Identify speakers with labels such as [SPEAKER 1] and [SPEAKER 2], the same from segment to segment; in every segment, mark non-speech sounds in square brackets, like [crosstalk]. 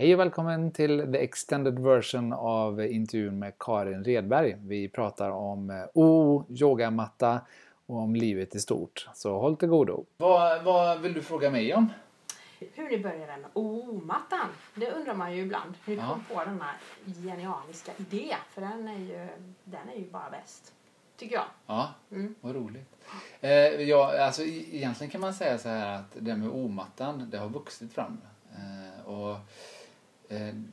[SPEAKER 1] Hej och välkommen till the extended version av intervjun med Karin Redberg. Vi pratar om OO, yogamatta och om livet i stort. Så håll till godo. Vad, vad vill du fråga mig om?
[SPEAKER 2] Hur ni började med OO-mattan. Det undrar man ju ibland. Hur ni
[SPEAKER 1] Ja.
[SPEAKER 2] kom på denna genialiska idé. För den är ju, den är ju bara bäst. Tycker jag.
[SPEAKER 1] Ja,
[SPEAKER 2] Mm.
[SPEAKER 1] vad roligt. Eh, ja, alltså, e- egentligen kan man säga så här att det med omattan, det har vuxit fram. Eh, och, eh,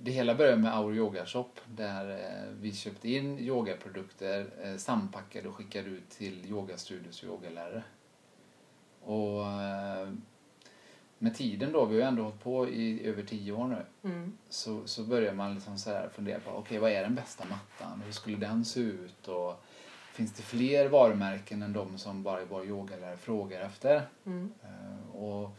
[SPEAKER 1] det hela började med Our Yoga Shop där eh, vi köpte in yogaprodukter, eh, sampackade och skickade ut till yogastudios och yogalärare. Och eh, med tiden då, vi har ju ändå hållit på i över tio år nu,
[SPEAKER 2] Mm.
[SPEAKER 1] så, så börjar man liksom så här fundera på okej vad är den bästa mattan? Hur skulle den se ut? Och finns det fler varumärken än de som bara vår yogalärare frågar efter?
[SPEAKER 2] Mm.
[SPEAKER 1] Eh, och,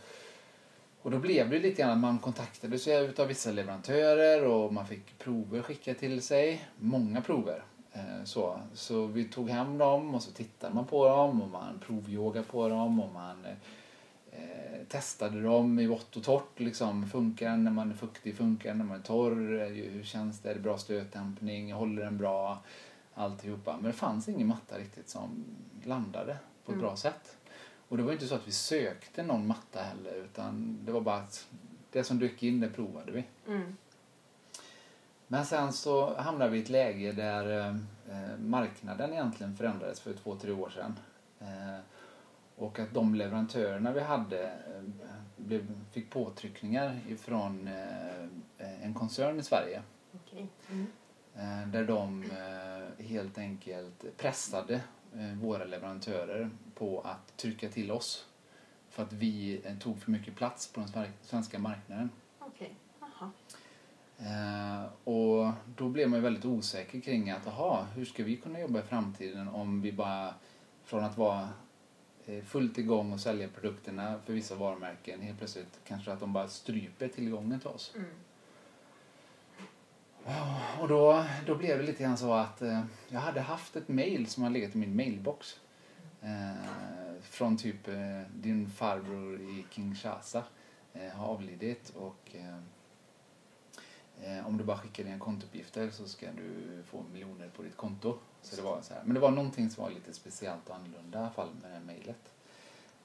[SPEAKER 1] och då blev det lite grann att man kontaktade sig utav vissa leverantörer och man fick prover skickat till sig. Många prover. Eh, Så, så vi tog hem dem och så tittade man på dem och man provyoga på dem och man eh, testade dem i vått och torrt. Liksom. Funkar den när man är fuktig? Funkar den när man är torr? Hur känns det? Är det bra stötdämpning? Håller den bra? Alltihopa. Men det fanns ingen matta riktigt som landade på ett
[SPEAKER 2] Mm.
[SPEAKER 1] bra sätt. Och det var inte så att vi sökte någon matta heller utan det var bara att det som dök in det provade vi.
[SPEAKER 2] Mm.
[SPEAKER 1] Men sen så hamnade vi i ett läge där eh, marknaden egentligen förändrades för två, tre år sedan. Eh, och att de leverantörerna vi hade eh, blev, fick påtryckningar ifrån eh, en koncern i Sverige.
[SPEAKER 2] Okej. Mm.
[SPEAKER 1] Eh, där de eh, helt enkelt pressade eh, våra leverantörer på att trycka till oss. För att vi eh, tog för mycket plats på den svenska marknaden.
[SPEAKER 2] Okej. Jaha.
[SPEAKER 1] Eh, och då blev man ju väldigt osäker kring att, aha, hur ska vi kunna jobba i framtiden om vi bara, från att vara eh, fullt igång och sälja produkterna för vissa varumärken, helt plötsligt kanske att de bara stryper tillgången till oss.
[SPEAKER 2] Mm.
[SPEAKER 1] Och då, då blev det lite grann så att eh, jag hade haft ett mail som har legat i min mailbox. Eh, från typ eh, din farbror i Kinshasa eh, har avlidit och eh, eh, om du bara skickar dina kontouppgifter så ska du få miljoner på ditt konto. Så det var så här. Men det var någonting som var lite speciellt och annorlunda i alla fall med det här mejlet.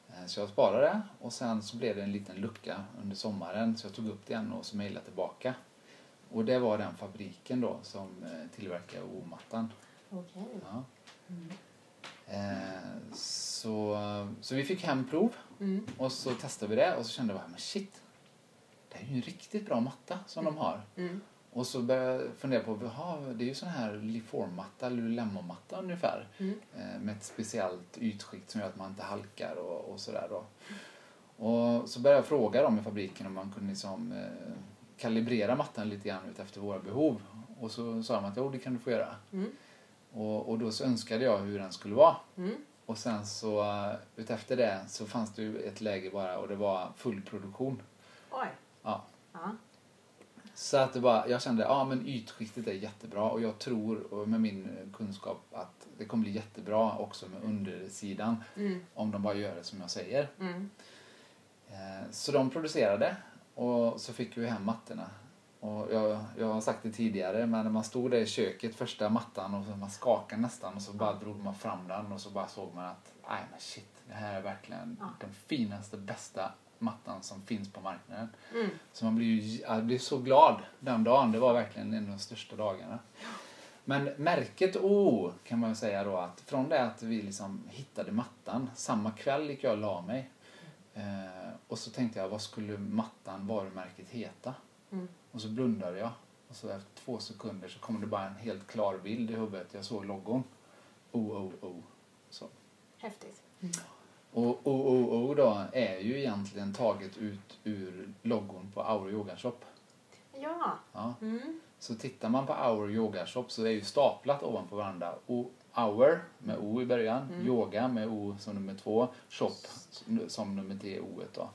[SPEAKER 1] Eh, Så jag sparade det och sen så blev det en liten lucka under sommaren så jag tog upp det igen och så mejlade tillbaka. Och det var den fabriken då som tillverkar O-mattan.
[SPEAKER 2] Okej.
[SPEAKER 1] Ja.
[SPEAKER 2] Mm.
[SPEAKER 1] Eh, Så, så vi fick hem prov
[SPEAKER 2] Mm.
[SPEAKER 1] och så testade vi det och så kände jag men shit. Det är ju en riktigt bra matta som de har.
[SPEAKER 2] Mm.
[SPEAKER 1] Och så började jag fundera på, jaha, det är ju sån här Liform-matta, Lululemon-matta ungefär.
[SPEAKER 2] Mm.
[SPEAKER 1] Eh, Med ett speciellt ytskikt som gör att man inte halkar och, och sådär då. Och så började jag fråga dem i fabriken om man kunde liksom, eh, kalibrera mattan lite grann efter våra behov. Och så sa de att jo, det kan du få göra. Och, och då så önskade jag hur den skulle vara.
[SPEAKER 2] Mm.
[SPEAKER 1] Och sen så eh, utefter det så fanns det ju ett läge bara och det var full produktion.
[SPEAKER 2] Oj.
[SPEAKER 1] Ja.
[SPEAKER 2] Ja.
[SPEAKER 1] Så att det bara, jag kände ja men ytskiktet är jättebra och jag tror och med min kunskap att det kommer bli jättebra också med undersidan
[SPEAKER 2] Mm.
[SPEAKER 1] om de bara gör det som jag säger.
[SPEAKER 2] Mm.
[SPEAKER 1] Eh, Så de producerade och så fick vi hem mattorna. Och jag, jag har sagt det tidigare men när man stod där i köket första mattan och så man skakade nästan och så bara drog man fram den och så bara såg man att nej men shit det här är verkligen
[SPEAKER 2] Ja.
[SPEAKER 1] den finaste bästa mattan som finns på marknaden.
[SPEAKER 2] Mm.
[SPEAKER 1] Så man blir ju jag blir så glad den dagen. Det var verkligen en av de största dagarna. Men märket O kan man ju säga då att från det att vi liksom hittade mattan, samma kväll gick jag och la mig. Eh, och så tänkte jag, vad skulle mattan, varumärket heta?
[SPEAKER 2] Mm.
[SPEAKER 1] Och så blundade jag. Och så efter två sekunder så kom det bara en helt klar bild i huvudet. Jag såg logon. O, O, O. Så.
[SPEAKER 2] Häftigt.
[SPEAKER 1] Och OOO då är ju egentligen taget ut ur logon på Our Yoga Shop.
[SPEAKER 2] Ja.
[SPEAKER 1] Ja.
[SPEAKER 2] Mm.
[SPEAKER 1] Så tittar man på Our Yoga Shop så är ju staplat ovanpå varandra. O, our med O i början,
[SPEAKER 2] Mm.
[SPEAKER 1] yoga med O som nummer två, shop som nummer tre O då.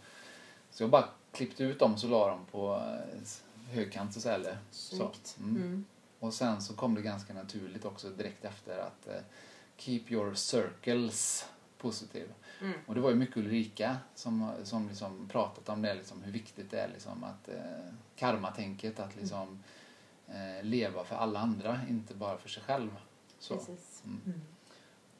[SPEAKER 1] Så jag bara klippte ut dem så la dem på eh, högkant så eller så. Mm.
[SPEAKER 2] Mm.
[SPEAKER 1] Och sen så kom det ganska naturligt också direkt efter att eh, keep your circles positiv.
[SPEAKER 2] Mm.
[SPEAKER 1] Och det var ju mycket Ulrika som, som liksom pratat om det, liksom, hur viktigt det är liksom, att eh, karmatänket, att liksom, eh, leva för alla andra, inte bara för sig själv. Så. Mm.
[SPEAKER 2] Mm.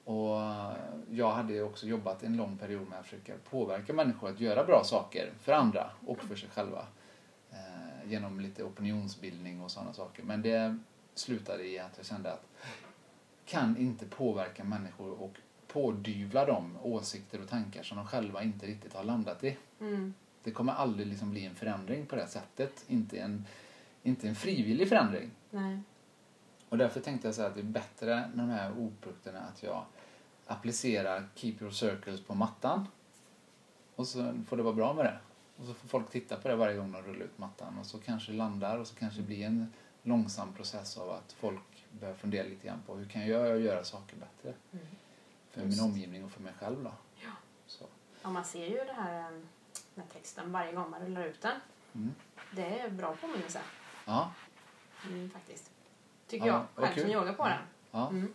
[SPEAKER 1] Och eh, jag hade också jobbat en lång period med att försöka påverka människor att göra bra saker för andra och för sig själva. Genom lite opinionsbildning och sådana saker. Men det slutade i att jag kände att kan inte påverka människor och pådyvla dem åsikter och tankar som de själva inte riktigt har landat i.
[SPEAKER 2] Mm.
[SPEAKER 1] Det kommer aldrig liksom bli en förändring på det sättet. Inte en, inte en frivillig förändring.
[SPEAKER 2] Nej.
[SPEAKER 1] Och därför tänkte jag säga att det är bättre med de här ordprodukterna att jag applicerar Keep your circles på mattan. Och så får det vara bra med det. Och så får folk titta på det varje gång de rullar ut mattan. Och så kanske landar och så kanske blir en långsam process av att folk börjar fundera lite grann på hur kan jag göra saker bättre
[SPEAKER 2] Mm.
[SPEAKER 1] för
[SPEAKER 2] Just.
[SPEAKER 1] min omgivning och för mig själv då.
[SPEAKER 2] Ja.
[SPEAKER 1] Så.
[SPEAKER 2] Ja, man ser ju det här, eh, här texten varje gång man rullar ut den.
[SPEAKER 1] Mm.
[SPEAKER 2] Det är bra påminnelse
[SPEAKER 1] Ja,
[SPEAKER 2] mm, faktiskt. Tycker
[SPEAKER 1] Ja,
[SPEAKER 2] jag själv som yogar på den.
[SPEAKER 1] ja.
[SPEAKER 2] Mm.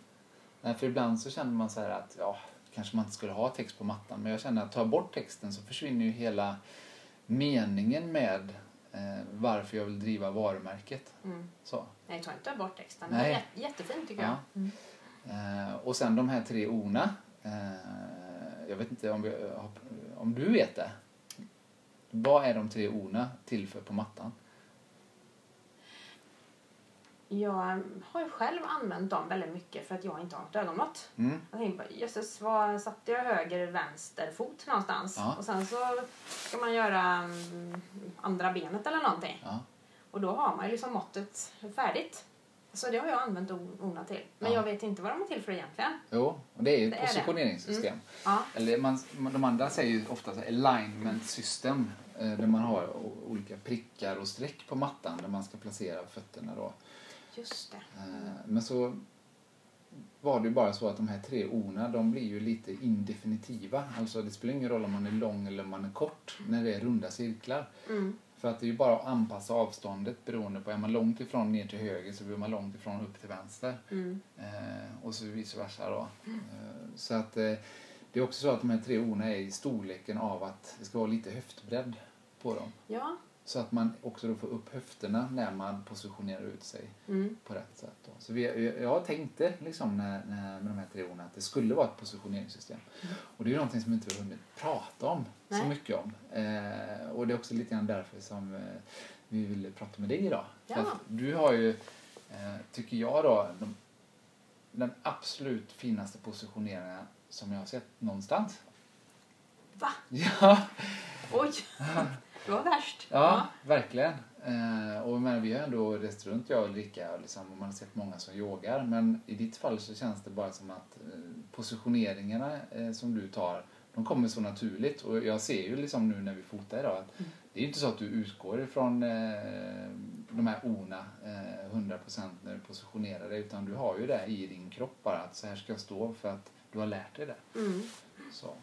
[SPEAKER 1] Nej, för ibland så känner man så här att ja, kanske man inte skulle ha text på mattan. Men jag känner att jag bort texten så försvinner ju hela meningen med eh, varför jag vill driva varumärket.
[SPEAKER 2] Mm.
[SPEAKER 1] Så.
[SPEAKER 2] Nej, ta inte bort texten.
[SPEAKER 1] Nej.
[SPEAKER 2] Det är jät- jättefint tycker
[SPEAKER 1] Ja.
[SPEAKER 2] jag. Mm.
[SPEAKER 1] Eh, och sen de här tre orna. Eh, jag vet inte om, vi, har- om du vet det. Vad är de tre orna till för på mattan?
[SPEAKER 2] Jag har ju själv använt dem väldigt mycket för att jag inte har ett ögonmått.
[SPEAKER 1] Mm.
[SPEAKER 2] Jag tänkte på, jösses, var satte jag höger, vänster fot någonstans?
[SPEAKER 1] Ja.
[SPEAKER 2] Och sen så ska man göra mm, andra benet eller någonting.
[SPEAKER 1] Ja.
[SPEAKER 2] Och då har man ju liksom måttet färdigt. Så det har jag använt o- orna till. Men
[SPEAKER 1] Ja.
[SPEAKER 2] jag vet inte vad de är till för egentligen.
[SPEAKER 1] Jo, och det är ju
[SPEAKER 2] Det
[SPEAKER 1] positioneringssystem.
[SPEAKER 2] Ja.
[SPEAKER 1] Eller man, de andra säger ju ofta alignment system. eh, Där man har olika prickar och streck på mattan där man ska placera fötterna då.
[SPEAKER 2] Just det.
[SPEAKER 1] Eh, Men så var det ju bara så att de här tre orna de blir ju lite indefinitiva. Alltså det spelar ingen roll om man är lång eller om man är kort när det är runda cirklar.
[SPEAKER 2] Mm.
[SPEAKER 1] För att det är ju bara att anpassa avståndet beroende på, är man långt ifrån ner till höger så blir man långt ifrån upp till vänster.
[SPEAKER 2] Mm.
[SPEAKER 1] Eh, och så vice versa då. Eh, så att eh, det är också så att de här tre orna är i storleken av att det ska vara lite höftbredd på dem.
[SPEAKER 2] Ja.
[SPEAKER 1] Så att man också då får upp höfterna när man positionerar ut sig
[SPEAKER 2] Mm.
[SPEAKER 1] på rätt sätt. Då. Så vi, jag tänkte liksom när, när, med de här tre orden att det skulle vara ett positioneringssystem. Och det är ju någonting som vi inte har hunnit prata om så
[SPEAKER 2] Nej.
[SPEAKER 1] mycket om. Eh, och det är också lite grann därför som eh, vi ville prata med dig idag.
[SPEAKER 2] Ja.
[SPEAKER 1] att du har ju, eh, tycker jag då, de, den absolut finaste positioneringen som jag har sett någonstans.
[SPEAKER 2] Va? [laughs]
[SPEAKER 1] Ja,
[SPEAKER 2] Oj! Det var värst.
[SPEAKER 1] Ja, verkligen. Eh, och men, vi har ändå rest runt, jag och Ulrika, liksom, och man har sett många som yogar. Men i ditt fall så känns det bara som att eh, positioneringarna eh, som du tar, de kommer så naturligt. Och jag ser ju liksom nu när vi fotar idag att
[SPEAKER 2] Mm.
[SPEAKER 1] det är ju inte så att du utgår ifrån eh, de här orna eh, 100% när du positionerar dig. Utan du har ju det i din kropp bara, att så här ska jag stå för att du har lärt dig det.
[SPEAKER 2] Mm.
[SPEAKER 1] Så.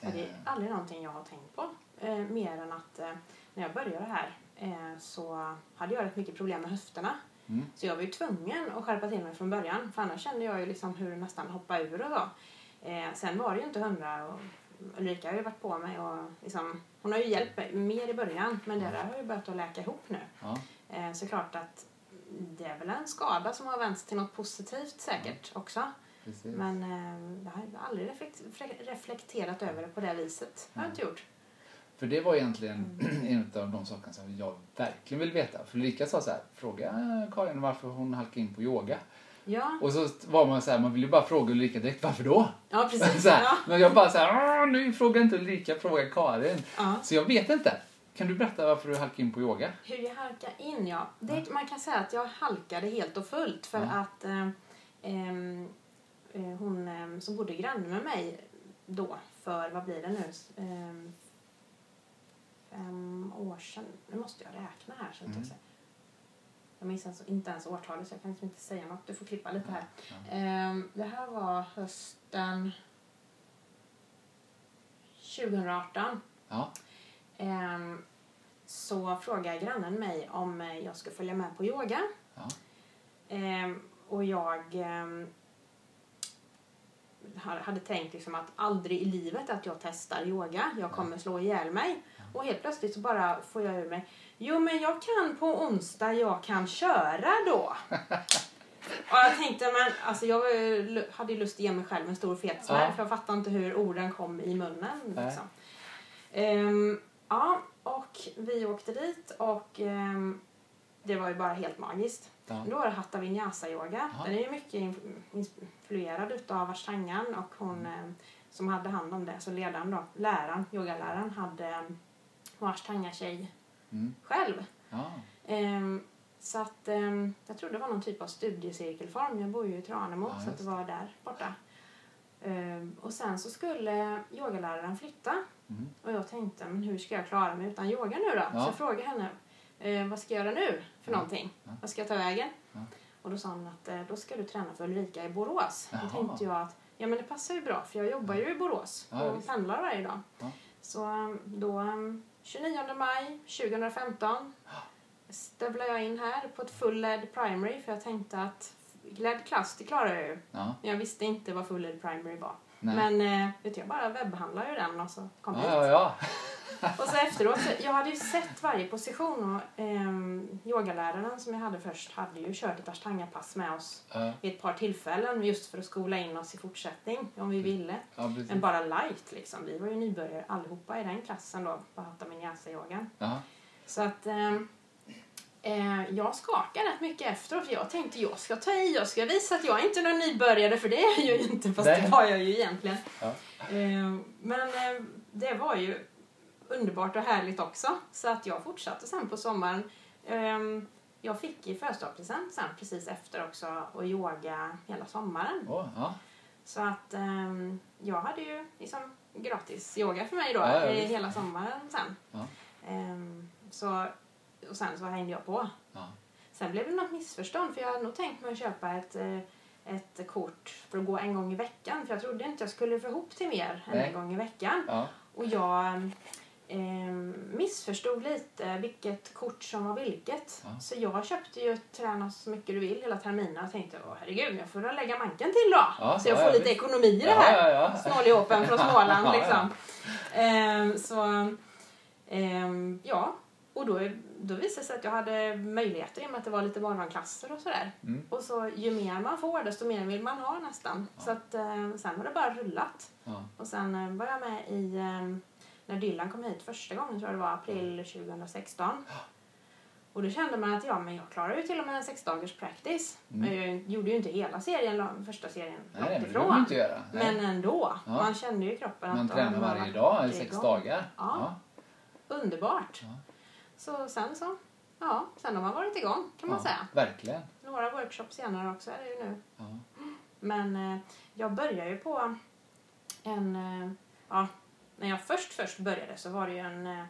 [SPEAKER 2] Ja, det är
[SPEAKER 1] Eh,
[SPEAKER 2] aldrig någonting jag har tänkt på. Eh, mer än att eh, när jag började här eh, så hade jag rätt mycket problem med höfterna.
[SPEAKER 1] Mm.
[SPEAKER 2] Så jag var ju tvungen att skärpa till mig från början. För annars kände jag ju liksom hur det nästan hoppade ur och så. Sen var det ju inte hundra och Ulrika har ju varit på mig och liksom, hon har ju hjälpt mig mer i början. Men det där har ju börjat att läka ihop nu.
[SPEAKER 1] ja.
[SPEAKER 2] Eh, så klart att det är väl en skada som har vänts till något positivt säkert också.
[SPEAKER 1] Precis.
[SPEAKER 2] Men eh, jag har aldrig reflekterat över det på det viset. Det har jag inte gjort.
[SPEAKER 1] För det var egentligen [clears throat] en av de sakerna som jag verkligen vill veta. För Ulrika sa så här, fråga Karin varför hon halkade in på yoga.
[SPEAKER 2] Ja,
[SPEAKER 1] Och så var man så här, man ville ju bara fråga Ulrika direkt, varför då?
[SPEAKER 2] ja [laughs] precis.
[SPEAKER 1] Så här,
[SPEAKER 2] Ja.
[SPEAKER 1] Men jag bara så här, "Åh, nu frågar inte Ulrika, fråga Karin.
[SPEAKER 2] Ja.
[SPEAKER 1] Så jag vet inte. Kan du berätta varför du halkade in på yoga?
[SPEAKER 2] Hur jag halkade in, ja. Det, man kan säga att jag halkade helt och fullt för att eh, eh, hon eh, som bodde granne med mig då för, vad blir det nu, eh, fem år sedan. Nu måste jag räkna här. Så att
[SPEAKER 1] Mm.
[SPEAKER 2] jag, jag minns alltså inte ens årtalet så jag kan liksom inte säga något. Du får klippa lite här. Ehm, det här var hösten 2018.
[SPEAKER 1] Ja.
[SPEAKER 2] Ehm, så frågade grannen mig om eh, jag skulle följa med på yoga.
[SPEAKER 1] Ja.
[SPEAKER 2] Ehm, och jag ha- hade tänkt liksom att aldrig i livet att jag testar yoga. Jag kommer slå ihjäl mig. Och helt plötsligt så bara får jag ur mig. Jo men jag kan på onsdag, jag kan köra då. [laughs] Och jag tänkte, men alltså jag hade ju lust att ge mig själv en stor fet smäll
[SPEAKER 1] Ja.
[SPEAKER 2] för jag fattade inte hur orden kom i munnen. Liksom. Ehm, ja, och vi åkte dit och ehm, det var ju bara helt magiskt.
[SPEAKER 1] Ja.
[SPEAKER 2] Då var det Hatha Vinyasa yoga.
[SPEAKER 1] Ja.
[SPEAKER 2] Den är ju mycket in- influerad utav Ashtangan och hon eh, som hade hand om det, så ledaren då, läraren, yogaläraren, hade Ashtanga-tjej
[SPEAKER 1] Mm.
[SPEAKER 2] själv.
[SPEAKER 1] Ja.
[SPEAKER 2] Ehm, så att ehm, jag tror det var någon typ av studiecirkelform. Jag bor ju i Tranemo
[SPEAKER 1] Ja,
[SPEAKER 2] så det var där borta. Ehm, och sen så skulle yogaläraren flytta
[SPEAKER 1] Mm.
[SPEAKER 2] och jag tänkte, men hur ska jag klara mig utan yoga nu då?
[SPEAKER 1] Ja.
[SPEAKER 2] Så jag frågade henne, eh, vad ska jag göra nu för
[SPEAKER 1] Ja.
[SPEAKER 2] någonting?
[SPEAKER 1] Ja.
[SPEAKER 2] Vad ska jag ta vägen?
[SPEAKER 1] Ja.
[SPEAKER 2] Och då sa hon att eh, då ska du träna för Ulrika i Borås.
[SPEAKER 1] Jaha.
[SPEAKER 2] Då tänkte jag att ja, men det passar ju bra för jag jobbar ju i Borås och pendlar varje dag. Så um, då um, 29 maj 2015 stövlade jag in här på ett full LED primary för jag tänkte att LED klass det klarar jag ju.
[SPEAKER 1] Ja.
[SPEAKER 2] Men jag visste inte vad full LED primary var.
[SPEAKER 1] Nej.
[SPEAKER 2] Men eh, vet jag bara webbhandlade ju den och så kom hit.
[SPEAKER 1] ja, ja, ja. [laughs]
[SPEAKER 2] Och så efteråt, så jag hade ju sett varje position och ehm, yogaläraren som jag hade först hade ju kört ett ashtanga-pass med oss
[SPEAKER 1] Ja,
[SPEAKER 2] vid ett par tillfällen just för att skola in oss i fortsättning om vi ville.
[SPEAKER 1] ja.
[SPEAKER 2] Men bara light liksom. Vi var ju nybörjare allihopa i den klassen då på Hatha Vinyasa-yogan.
[SPEAKER 1] Ja.
[SPEAKER 2] Så att ehm, eh, jag skakade rätt mycket efteråt för jag tänkte jag ska ta i, jag ska visa att jag är inte någon nybörjare för det är jag ju inte fast
[SPEAKER 1] Nej.
[SPEAKER 2] det var jag ju egentligen.
[SPEAKER 1] Ja.
[SPEAKER 2] Eh, men eh, det var ju underbart och härligt också så att jag fortsatte sen på sommaren. Eh, jag fick i födelsedagspresent sen precis efter också att yoga hela sommaren.
[SPEAKER 1] Åh, ja.
[SPEAKER 2] Så att ehm, jag hade ju liksom gratis yoga för mig då
[SPEAKER 1] Ja,
[SPEAKER 2] hela sommaren sen. Ehm, så, och sen så hängde jag på.
[SPEAKER 1] Ja.
[SPEAKER 2] Sen blev det något missförstånd för jag hade nog tänkt mig att köpa ett, eh, ett kort för att gå en gång i veckan. För jag trodde inte jag skulle få ihop till mer än
[SPEAKER 1] Nej.
[SPEAKER 2] en gång i veckan.
[SPEAKER 1] Ja.
[SPEAKER 2] Och jag ehm, missförstod lite vilket kort som var vilket.
[SPEAKER 1] Ja.
[SPEAKER 2] Så jag köpte ju Träna så mycket du vill hela terminen och tänkte åh herregud, jag får väl lägga manken till då.
[SPEAKER 1] Ja,
[SPEAKER 2] så jag
[SPEAKER 1] ja,
[SPEAKER 2] får
[SPEAKER 1] ja,
[SPEAKER 2] lite
[SPEAKER 1] visst.
[SPEAKER 2] ekonomi i det här.
[SPEAKER 1] ja, ja.
[SPEAKER 2] Snåljåpen från Småland [laughs] liksom. Ehm, så ehm, ja, och då, då visade det sig att jag hade möjligheter i och med att det var lite morgonklasser och sådär.
[SPEAKER 1] Mm.
[SPEAKER 2] Och så ju mer man får desto mer vill man ha nästan.
[SPEAKER 1] Ja.
[SPEAKER 2] Så att eh, sen har det bara rullat.
[SPEAKER 1] Ja.
[SPEAKER 2] Och sen eh, var jag med i, eh, när Dylan kom hit första gången, tror jag det var april 2016. Och då kände man att ja, men jag klarar ju till och med en sex dagars practice.
[SPEAKER 1] Mm.
[SPEAKER 2] Men jag gjorde ju inte hela serien, första serien
[SPEAKER 1] Nej,
[SPEAKER 2] långt
[SPEAKER 1] men
[SPEAKER 2] ifrån.
[SPEAKER 1] du inte göra. Nej.
[SPEAKER 2] Men ändå,
[SPEAKER 1] Ja.
[SPEAKER 2] man kände ju kroppen
[SPEAKER 1] Man
[SPEAKER 2] att
[SPEAKER 1] tränar varje dag i
[SPEAKER 2] igång.
[SPEAKER 1] sex dagar.
[SPEAKER 2] Ja. Underbart.
[SPEAKER 1] Ja.
[SPEAKER 2] Så sen så, ja, sen har man varit igång kan man
[SPEAKER 1] Ja,
[SPEAKER 2] säga.
[SPEAKER 1] Verkligen.
[SPEAKER 2] Några workshops senare också är det ju nu.
[SPEAKER 1] Ja.
[SPEAKER 2] Men eh, jag började ju på en... Eh, ja, när jag först först började så var det ju en eh,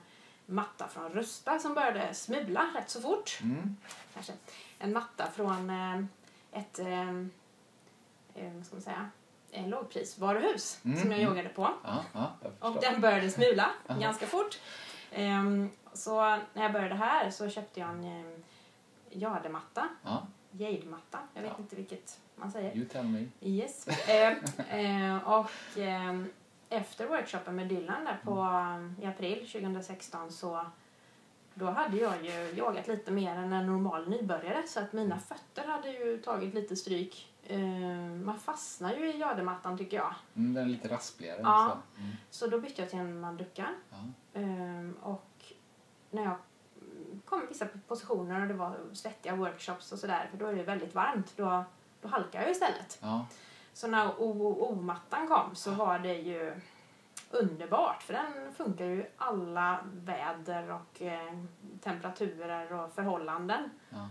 [SPEAKER 2] matta från Rusta som började smula rätt så fort.
[SPEAKER 1] Mm.
[SPEAKER 2] Kanske. En matta från eh, ett... Eh, eh, vad ska man säga? En lågprisvaruhus
[SPEAKER 1] Mm,
[SPEAKER 2] som jag
[SPEAKER 1] mm.
[SPEAKER 2] yogade på.
[SPEAKER 1] Ja, ja, jag
[SPEAKER 2] Och den började smula ganska fort. Ehm, så när jag började här så köpte jag en um, jadematta,
[SPEAKER 1] Ja,
[SPEAKER 2] jade-matta. Jag vet
[SPEAKER 1] Ja.
[SPEAKER 2] inte vilket man säger.
[SPEAKER 1] you tell me.
[SPEAKER 2] Yes. [laughs] Eh, eh, och ehm, efter workshopen med Dylan där på, um, i april 2016 så då hade jag ju yogat lite mer än en normal nybörjare så att mina fötter hade ju tagit lite stryk. Eh, man fastnar ju i jademattan tycker jag.
[SPEAKER 1] Mm, den är lite raspligare.
[SPEAKER 2] Ja.
[SPEAKER 1] Så. Mm.
[SPEAKER 2] Så då bytte jag till en manduka.
[SPEAKER 1] Ja.
[SPEAKER 2] Ehm, och när jag kom i vissa positioner och det var svettiga workshops och sådär, för då är det väldigt varmt, då, då halkar jag istället.
[SPEAKER 1] Ja.
[SPEAKER 2] Så när OO-mattan kom så var det ju underbart, för den funkar ju alla väder och eh, temperaturer och förhållanden.
[SPEAKER 1] Ja.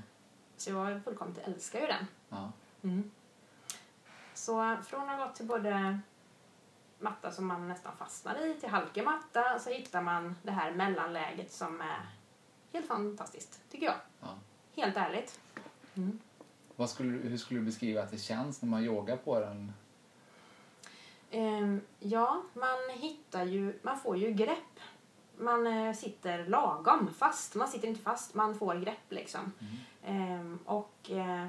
[SPEAKER 2] Så jag fullkomligt älskar ju den.
[SPEAKER 1] Ja.
[SPEAKER 2] Så från att ha gått till både matta som man nästan fastnar i till halkig matta så hittar man det här mellanläget som är helt fantastiskt, tycker jag.
[SPEAKER 1] Ja.
[SPEAKER 2] Helt ärligt.
[SPEAKER 1] Vad skulle, hur skulle du beskriva att det känns när man yogar på den?
[SPEAKER 2] Ehm, ja, man hittar ju, man får ju grepp. Man eh, sitter lagom fast. Man sitter inte fast, man får grepp liksom. Ehm, och Eh,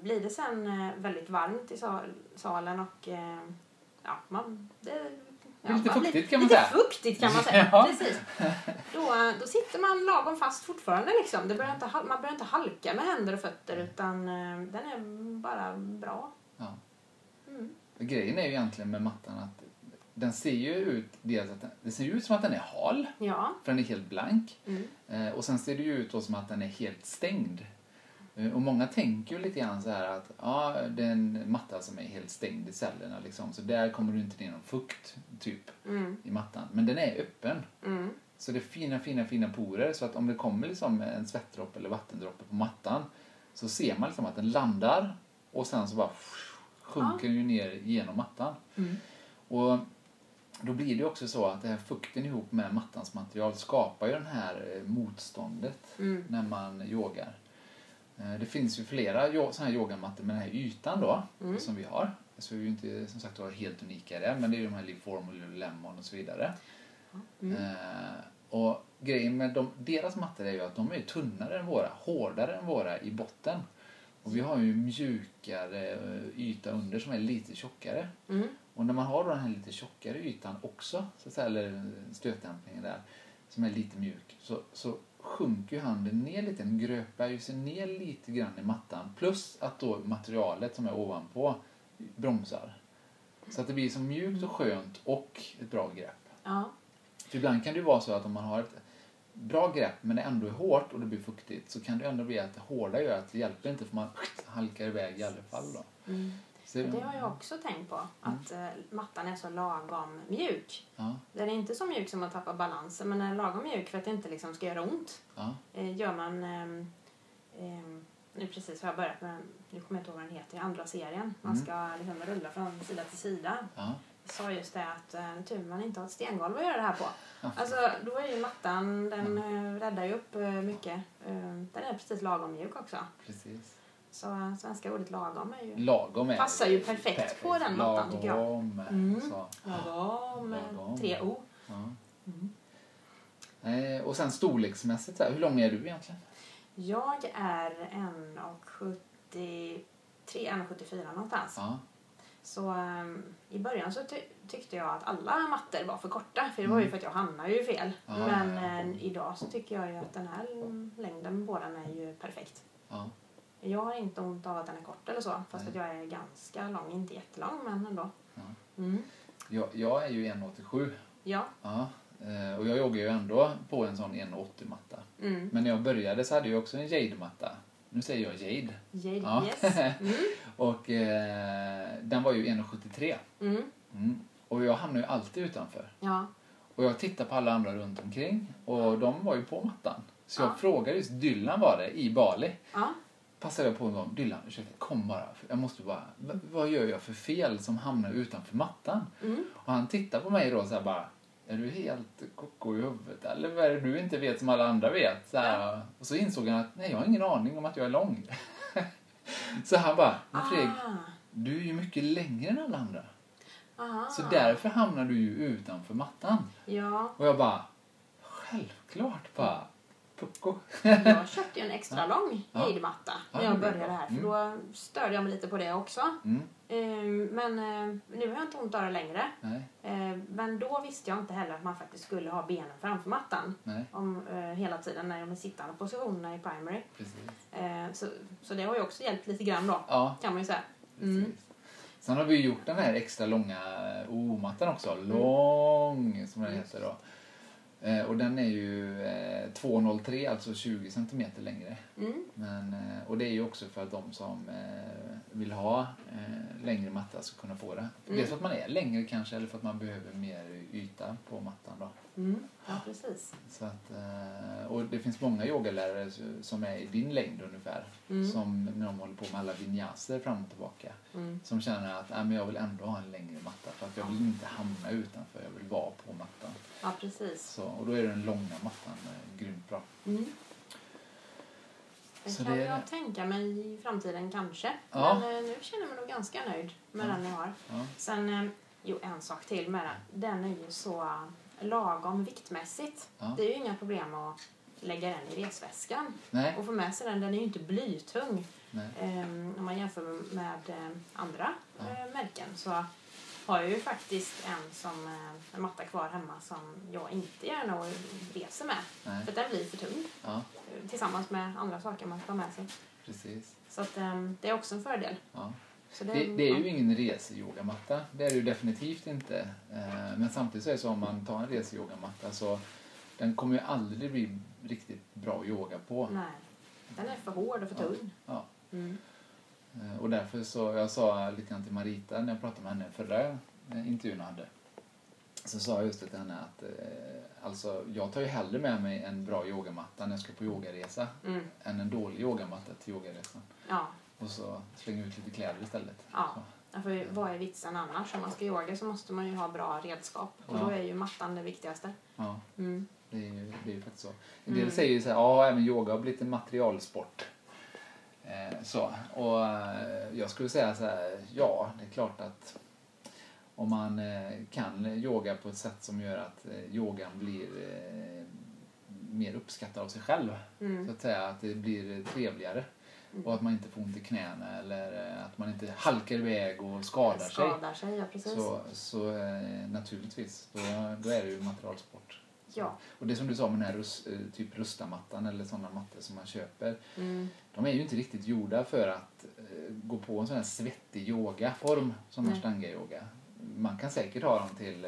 [SPEAKER 2] blir det sen eh, väldigt varmt i sal, salen och eh, ja, man, det, ja,
[SPEAKER 1] Lite fuktigt kan man
[SPEAKER 2] lite
[SPEAKER 1] säga.
[SPEAKER 2] fuktigt kan man säga.
[SPEAKER 1] Ja.
[SPEAKER 2] Precis. Då, eh, då sitter man lagom fast fortfarande. Liksom. Det börjar inte, man börjar inte halka med händer och fötter utan eh, den är bara bra.
[SPEAKER 1] Ja.
[SPEAKER 2] Mm.
[SPEAKER 1] Grejen är ju egentligen med mattan att den ser ju ut, dels att den, det ser ut som att den är hal,
[SPEAKER 2] Ja.
[SPEAKER 1] för den är helt blank.
[SPEAKER 2] Mm.
[SPEAKER 1] Eh, och sen ser det ju ut då som att den är helt stängd. Eh, och många tänker ju lite grann så här att ja, det är en matta som är helt stängd i cellerna liksom, så där kommer du inte ner någon fukt, typ,
[SPEAKER 2] Mm.
[SPEAKER 1] i mattan. Men den är öppen.
[SPEAKER 2] Mm.
[SPEAKER 1] Så det är fina, fina, fina porer. Så att om det kommer liksom en svettdroppe eller vattendroppe på mattan så ser man liksom att den landar och sen så bara sjunker den ju ner genom mattan.
[SPEAKER 2] Mm.
[SPEAKER 1] Och då blir det också så att det här fukten ihop med mattans material skapar ju det här eh, motståndet
[SPEAKER 2] Mm.
[SPEAKER 1] när man yogar. Eh, Det finns ju flera såna här yogamattor med den här ytan då,
[SPEAKER 2] Mm.
[SPEAKER 1] som vi har. Så vi är ju inte som sagt var helt unika i det, men det är ju de här Liform och Lululemon och så vidare.
[SPEAKER 2] Mm.
[SPEAKER 1] Eh, och grejen med de, deras mattor är ju att de är tunnare än våra, hårdare än våra i botten. Och vi har ju mjukare eh, yta under som är lite tjockare.
[SPEAKER 2] Mm.
[SPEAKER 1] Och när man har den här lite tjockare ytan också, så att säga, eller stötdämpningen där, som är lite mjuk, så, så sjunker ju handen ner lite, den gröpar ju sig ner lite grann i mattan. Plus att då materialet som är ovanpå bromsar. Så att det blir så mjukt och skönt och ett bra grepp.
[SPEAKER 2] Ja.
[SPEAKER 1] För ibland kan det ju vara så att om man har ett bra grepp men det ändå är hårt och det blir fuktigt så kan det ändå bli att det hårda gör att det hjälper inte för man halkar iväg i alla fall då.
[SPEAKER 2] Mm. Det har jag också tänkt på. Att eh, mattan är så lagom mjuk.
[SPEAKER 1] Ja,
[SPEAKER 2] Den är inte så mjuk som att tappa balansen men den är lagom mjuk för att det inte liksom ska göra ont.
[SPEAKER 1] ja,
[SPEAKER 2] Eh, gör man... ehm, ehm, nu precis har jag börjat med, nu kommer jag inte ihåg vad den heter, andra serien. Man
[SPEAKER 1] Mm.
[SPEAKER 2] ska liksom rulla från sida till sida.
[SPEAKER 1] ja.
[SPEAKER 2] Jag sa just det att eh, tur man inte har ett stengolv att göra det här på.
[SPEAKER 1] Ja.
[SPEAKER 2] Alltså då är ju mattan, den eh, räddar ju upp mycket. Den är precis lagom mjuk också.
[SPEAKER 1] Precis.
[SPEAKER 2] Så eh, svenska ordet lagom är ju...
[SPEAKER 1] Lagom är
[SPEAKER 2] Passar ju perfekt på den mattan, tycker jag. Mm.
[SPEAKER 1] så.
[SPEAKER 2] Lagom med
[SPEAKER 1] Lagom.
[SPEAKER 2] tre O.
[SPEAKER 1] Ja.
[SPEAKER 2] Mm.
[SPEAKER 1] Eh, och sen storleksmässigt, hur lång är du egentligen?
[SPEAKER 2] Jag är 1,73, 1,74 någonstans.
[SPEAKER 1] Ja,
[SPEAKER 2] Så ehm, i början så ty- tyckte jag att alla mattor var för korta. För det var ju
[SPEAKER 1] Mm.
[SPEAKER 2] för att jag hamnade ju fel.
[SPEAKER 1] Ja,
[SPEAKER 2] Men
[SPEAKER 1] ja, ja.
[SPEAKER 2] eh, idag så tycker jag ju att den här längden på den är ju perfekt.
[SPEAKER 1] Ja.
[SPEAKER 2] Jag har inte ont av att den är kort eller så. Fast att jag är ganska lång. Inte jättelång men ändå. Mm.
[SPEAKER 1] Jag, jag är ju 1,87.
[SPEAKER 2] Ja.
[SPEAKER 1] Ja. Eh, och jag joggar ju ändå på en sån 1,80-matta.
[SPEAKER 2] Mm.
[SPEAKER 1] Men när jag började så hade jag också en Jade-matta. Nu säger jag Jade.
[SPEAKER 2] Jade,
[SPEAKER 1] Ja.
[SPEAKER 2] yes. [laughs] Mm.
[SPEAKER 1] Och eh, den var ju 1,73.
[SPEAKER 2] Mm.
[SPEAKER 1] Mm. Och jag hamnade ju alltid utanför.
[SPEAKER 2] Ja.
[SPEAKER 1] Och jag tittade på alla andra runt omkring och de var ju på mattan. Så jag
[SPEAKER 2] Ja.
[SPEAKER 1] frågade just, Dylan var det, i Bali.
[SPEAKER 2] Ja.
[SPEAKER 1] Passade jag på gång, Dylan, ursäkta, kom bara. Jag måste bara, "V- vad gör jag för fel som hamnar utanför mattan?
[SPEAKER 2] Mm.
[SPEAKER 1] Och han tittade på mig då så bara, är du helt koko i huvudet eller vad är det du inte vet som alla andra vet? Så här, Och så insåg han att, nej jag har ingen aning om att jag är lång. [laughs] så han bara, men Fredrik,
[SPEAKER 2] Ah.
[SPEAKER 1] du är ju mycket längre än alla andra.
[SPEAKER 2] Aha.
[SPEAKER 1] Så därför hamnar du ju utanför mattan.
[SPEAKER 2] Ja.
[SPEAKER 1] Och jag bara, självklart bara, pucko.
[SPEAKER 2] Jag köpte ju en extra lång
[SPEAKER 1] Ja. Ja,
[SPEAKER 2] när jag började här. För
[SPEAKER 1] Mm.
[SPEAKER 2] då störde jag mig lite på det också.
[SPEAKER 1] Mm,
[SPEAKER 2] Ehm, Men eh, nu har jag inte ont av det längre.
[SPEAKER 1] nej,
[SPEAKER 2] Eh, Men då visste jag inte heller att man faktiskt skulle ha benen framför mattan.
[SPEAKER 1] nej,
[SPEAKER 2] Om, eh, hela tiden när de är sittande positionerna i primary.
[SPEAKER 1] precis.
[SPEAKER 2] Eh, så, så det har ju också hjälpt lite grann då,
[SPEAKER 1] Ja,
[SPEAKER 2] kan man ju säga. Mm.
[SPEAKER 1] Sen har vi ju gjort den här extra långa O-mattan också,
[SPEAKER 2] Mm.
[SPEAKER 1] lång som den heter då. Eh, och den är ju eh, 2,03, alltså 20 centimeter längre.
[SPEAKER 2] Mm.
[SPEAKER 1] Men, eh, och det är ju också för att de som eh, vill ha eh, längre matta ska kunna få det.
[SPEAKER 2] Mm.
[SPEAKER 1] Dels för att man är längre kanske, eller för att man behöver mer yta på mattan då.
[SPEAKER 2] Mm. Ja, precis.
[SPEAKER 1] Så att, eh, och det finns många yogalärare som är i din längd ungefär.
[SPEAKER 2] Mm.
[SPEAKER 1] Som när de håller på med alla vinyaser fram och tillbaka.
[SPEAKER 2] Mm.
[SPEAKER 1] Som känner att äh, men jag vill ändå ha en längre matta för att jag vill inte hamna utanför, jag vill vara på mattan.
[SPEAKER 2] Ja, precis.
[SPEAKER 1] Så, och då är den långa mattan eh, grymt bra.
[SPEAKER 2] Mm. Det
[SPEAKER 1] Så
[SPEAKER 2] kan
[SPEAKER 1] det
[SPEAKER 2] jag tänka mig i framtiden kanske.
[SPEAKER 1] Ja.
[SPEAKER 2] Men eh, nu känner jag mig nog ganska nöjd med
[SPEAKER 1] Ja.
[SPEAKER 2] den jag har.
[SPEAKER 1] Ja,
[SPEAKER 2] Sen, jo en sak till med den. Den är ju så lagom viktmässigt.
[SPEAKER 1] ja,
[SPEAKER 2] Det är ju inga problem att lägga den i resväskan
[SPEAKER 1] Nej.
[SPEAKER 2] och få med sig den. Den är ju inte blytung um, om man jämför med eh, andra
[SPEAKER 1] Ja.
[SPEAKER 2] eh, märken. Så har jag ju faktiskt en, som, eh, en matta kvar hemma som jag inte gärna reser med.
[SPEAKER 1] Nej.
[SPEAKER 2] För den blir för tung
[SPEAKER 1] Ja,
[SPEAKER 2] tillsammans med andra saker man ska ha med sig.
[SPEAKER 1] precis.
[SPEAKER 2] Så att, ehm, det är också en fördel.
[SPEAKER 1] Ja. Det, det är ju ingen reseyogamatta. Det är det ju definitivt inte. Eh, Men samtidigt så är det så om man tar en reseyogamatta så den kommer ju aldrig bli riktigt bra att yoga på.
[SPEAKER 2] Nej, den är för hård och för
[SPEAKER 1] Ja.
[SPEAKER 2] tung.
[SPEAKER 1] Ja.
[SPEAKER 2] Mm.
[SPEAKER 1] Eh, Och därför så, jag sa lite grann till Marita när jag pratade med henne förra eh, intervjun jag hade. Så sa jag just det till henne att eh, alltså, jag tar ju hellre med mig en bra yogamatta när jag ska på yogaresa
[SPEAKER 2] Mm.
[SPEAKER 1] än en dålig yogamatta till yogaresan.
[SPEAKER 2] Ja.
[SPEAKER 1] Och så slänga ut lite kläder istället.
[SPEAKER 2] Ja.
[SPEAKER 1] Så.
[SPEAKER 2] Ja, För vad är vitsen annars? Om man ska yoga så måste man ju ha bra redskap. Och
[SPEAKER 1] Ja.
[SPEAKER 2] då är ju mattan det viktigaste.
[SPEAKER 1] Ja,
[SPEAKER 2] Mm.
[SPEAKER 1] det är ju, det är ju faktiskt så. En del
[SPEAKER 2] Mm.
[SPEAKER 1] säger ju så här, ja även yoga har blivit en materialsport. Eh, så. Och eh, jag skulle säga så här, ja det är klart att om man eh, kan yoga på ett sätt som gör att eh, yogan blir eh, mer uppskattad av sig själv. Så
[SPEAKER 2] Mm.
[SPEAKER 1] att säga att det blir trevligare. Och att man inte får ont i knäna eller eh, att man inte halkar iväg och skadar sig.
[SPEAKER 2] Skadar sig, ja precis.
[SPEAKER 1] Så, så eh, naturligtvis, då, då är det ju materialsport.
[SPEAKER 2] Ja.
[SPEAKER 1] Och det som du sa med den här rus, eh, typ rustamattan eller sådana mattor som man köper.
[SPEAKER 2] Mm.
[SPEAKER 1] De är ju inte riktigt gjorda för att gå på en sån här svettig yogaform som
[SPEAKER 2] Nej.
[SPEAKER 1] ashtanga-yoga. Man kan säkert ha dem till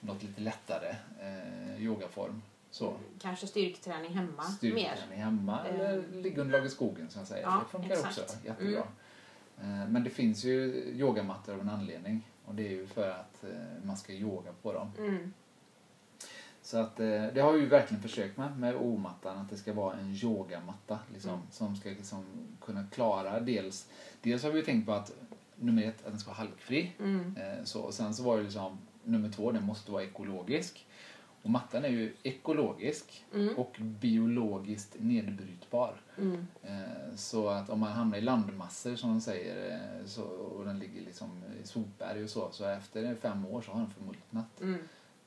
[SPEAKER 1] något lite lättare eh, yogaform. Så.
[SPEAKER 2] Kanske styrketräning hemma mer.
[SPEAKER 1] Styrketräning hemma
[SPEAKER 2] Eh.
[SPEAKER 1] eller liggunderlag i skogen som jag säger.
[SPEAKER 2] Ja,
[SPEAKER 1] det funkar
[SPEAKER 2] exakt.
[SPEAKER 1] också jättebra. Eh, Men det finns ju yogamattor av en anledning. Och det är ju för att eh, man ska yoga på dem.
[SPEAKER 2] Mm.
[SPEAKER 1] Så att det har vi ju verkligen försökt med, med O-mattan, att det ska vara en yogamatta liksom,
[SPEAKER 2] Mm.
[SPEAKER 1] som ska liksom kunna klara dels, dels har vi ju tänkt på att nummer ett, att den ska vara halkfri.
[SPEAKER 2] Mm.
[SPEAKER 1] Så, och sen så var det liksom nummer två, den måste vara ekologisk. Och mattan är ju ekologisk
[SPEAKER 2] Mm.
[SPEAKER 1] och biologiskt nedbrytbar.
[SPEAKER 2] Mm.
[SPEAKER 1] Eh, Så att om man hamnar i landmassor som de säger eh, så, och den ligger liksom i sopberg och så, så efter fem år så har den förmultnat.
[SPEAKER 2] Mm.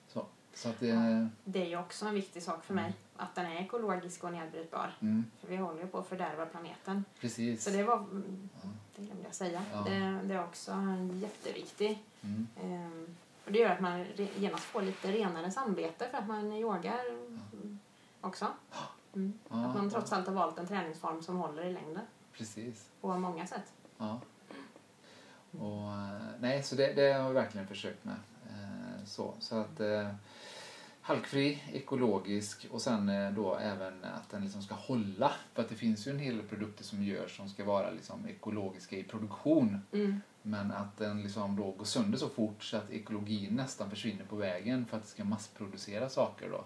[SPEAKER 1] Så, så att det...
[SPEAKER 2] Det är ju också en viktig sak för mig. Att den är ekologisk och nedbrytbar.
[SPEAKER 1] Mm,
[SPEAKER 2] För vi håller ju på att fördärva planeten.
[SPEAKER 1] precis.
[SPEAKER 2] Så det var... mm,
[SPEAKER 1] Ja.
[SPEAKER 2] Det glömde jag säga.
[SPEAKER 1] Ja.
[SPEAKER 2] Det, det är också en jätteviktig.
[SPEAKER 1] Mm,
[SPEAKER 2] Ehm, och det gör att man genast får lite renare samvete för att man yogar också. Mm. Att man trots allt har valt en träningsform som håller i längden
[SPEAKER 1] Precis.
[SPEAKER 2] på många sätt.
[SPEAKER 1] Ja. Och, eh, nej, så det, det har vi verkligen försökt med. Eh, Så, så att eh, halkfri, ekologisk och sen då även att den liksom ska hålla. För att det finns ju en hel del produkter som görs som ska vara liksom ekologiska i produktion.
[SPEAKER 2] Mm.
[SPEAKER 1] Men att den liksom då går sönder så fort så att ekologin nästan försvinner på vägen för att det ska massproducera saker då.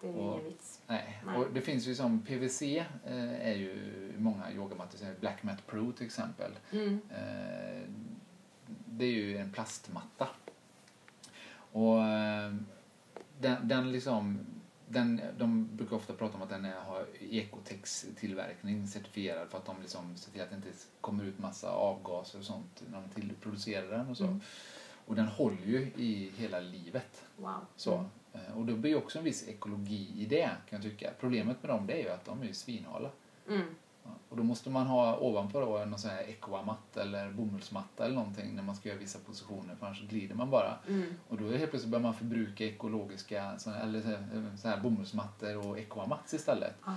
[SPEAKER 2] Det är
[SPEAKER 1] Och-
[SPEAKER 2] ingen vits.
[SPEAKER 1] Nej.
[SPEAKER 2] Nej.
[SPEAKER 1] Och det finns ju som PVC eh, är ju många yogamattor, Black Mat Pro till exempel.
[SPEAKER 2] Mm.
[SPEAKER 1] Eh, det är ju en plastmatta. Och eh, den, den liksom, den, de brukar ofta prata om att den är, har Ecotex-tillverkning certifierad för att de liksom ser till att det inte kommer ut massa avgaser och sånt när de till, producerar den och så.
[SPEAKER 2] Mm.
[SPEAKER 1] Och den håller ju i hela livet.
[SPEAKER 2] Wow.
[SPEAKER 1] Så. Eh, Och det blir ju också en viss ekologi i det kan jag tycka. Problemet med dem det är ju att de är ju svinhala.
[SPEAKER 2] Mm.
[SPEAKER 1] Och då måste man ha ovanpå då en sån här equamatt eller bomullsmatta eller någonting när man ska göra vissa positioner för annars glider man bara.
[SPEAKER 2] Mm.
[SPEAKER 1] Och då helt plötsligt börjar man förbruka ekologiska såna, eller så här- så här bomullsmattor och equamats istället.
[SPEAKER 2] Aha.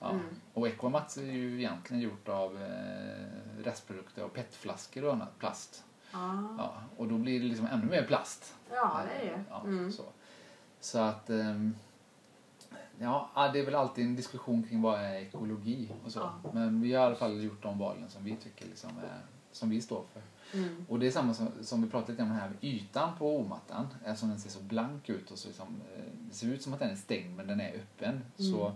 [SPEAKER 1] Ja.
[SPEAKER 2] Mm.
[SPEAKER 1] Och equamats är ju egentligen gjort av eh, restprodukter av petflaskor och annat plast.
[SPEAKER 2] Ah.
[SPEAKER 1] Ja, och då blir det liksom ännu mer plast.
[SPEAKER 2] Ja, det är det.
[SPEAKER 1] Ja,
[SPEAKER 2] Mm.
[SPEAKER 1] så. så att ehm, ja, ja, det är väl alltid en diskussion kring vad är ekologi och så.
[SPEAKER 2] Ja.
[SPEAKER 1] Men vi har i alla fall gjort de valen som vi tycker liksom är, som vi står för.
[SPEAKER 2] Mm.
[SPEAKER 1] Och det är samma som, som vi pratade lite om här, ytan på omattan, eftersom den ser så blank ut och så liksom, eh, det ser ut som att den är stängd men den är öppen.
[SPEAKER 2] Mm.
[SPEAKER 1] Så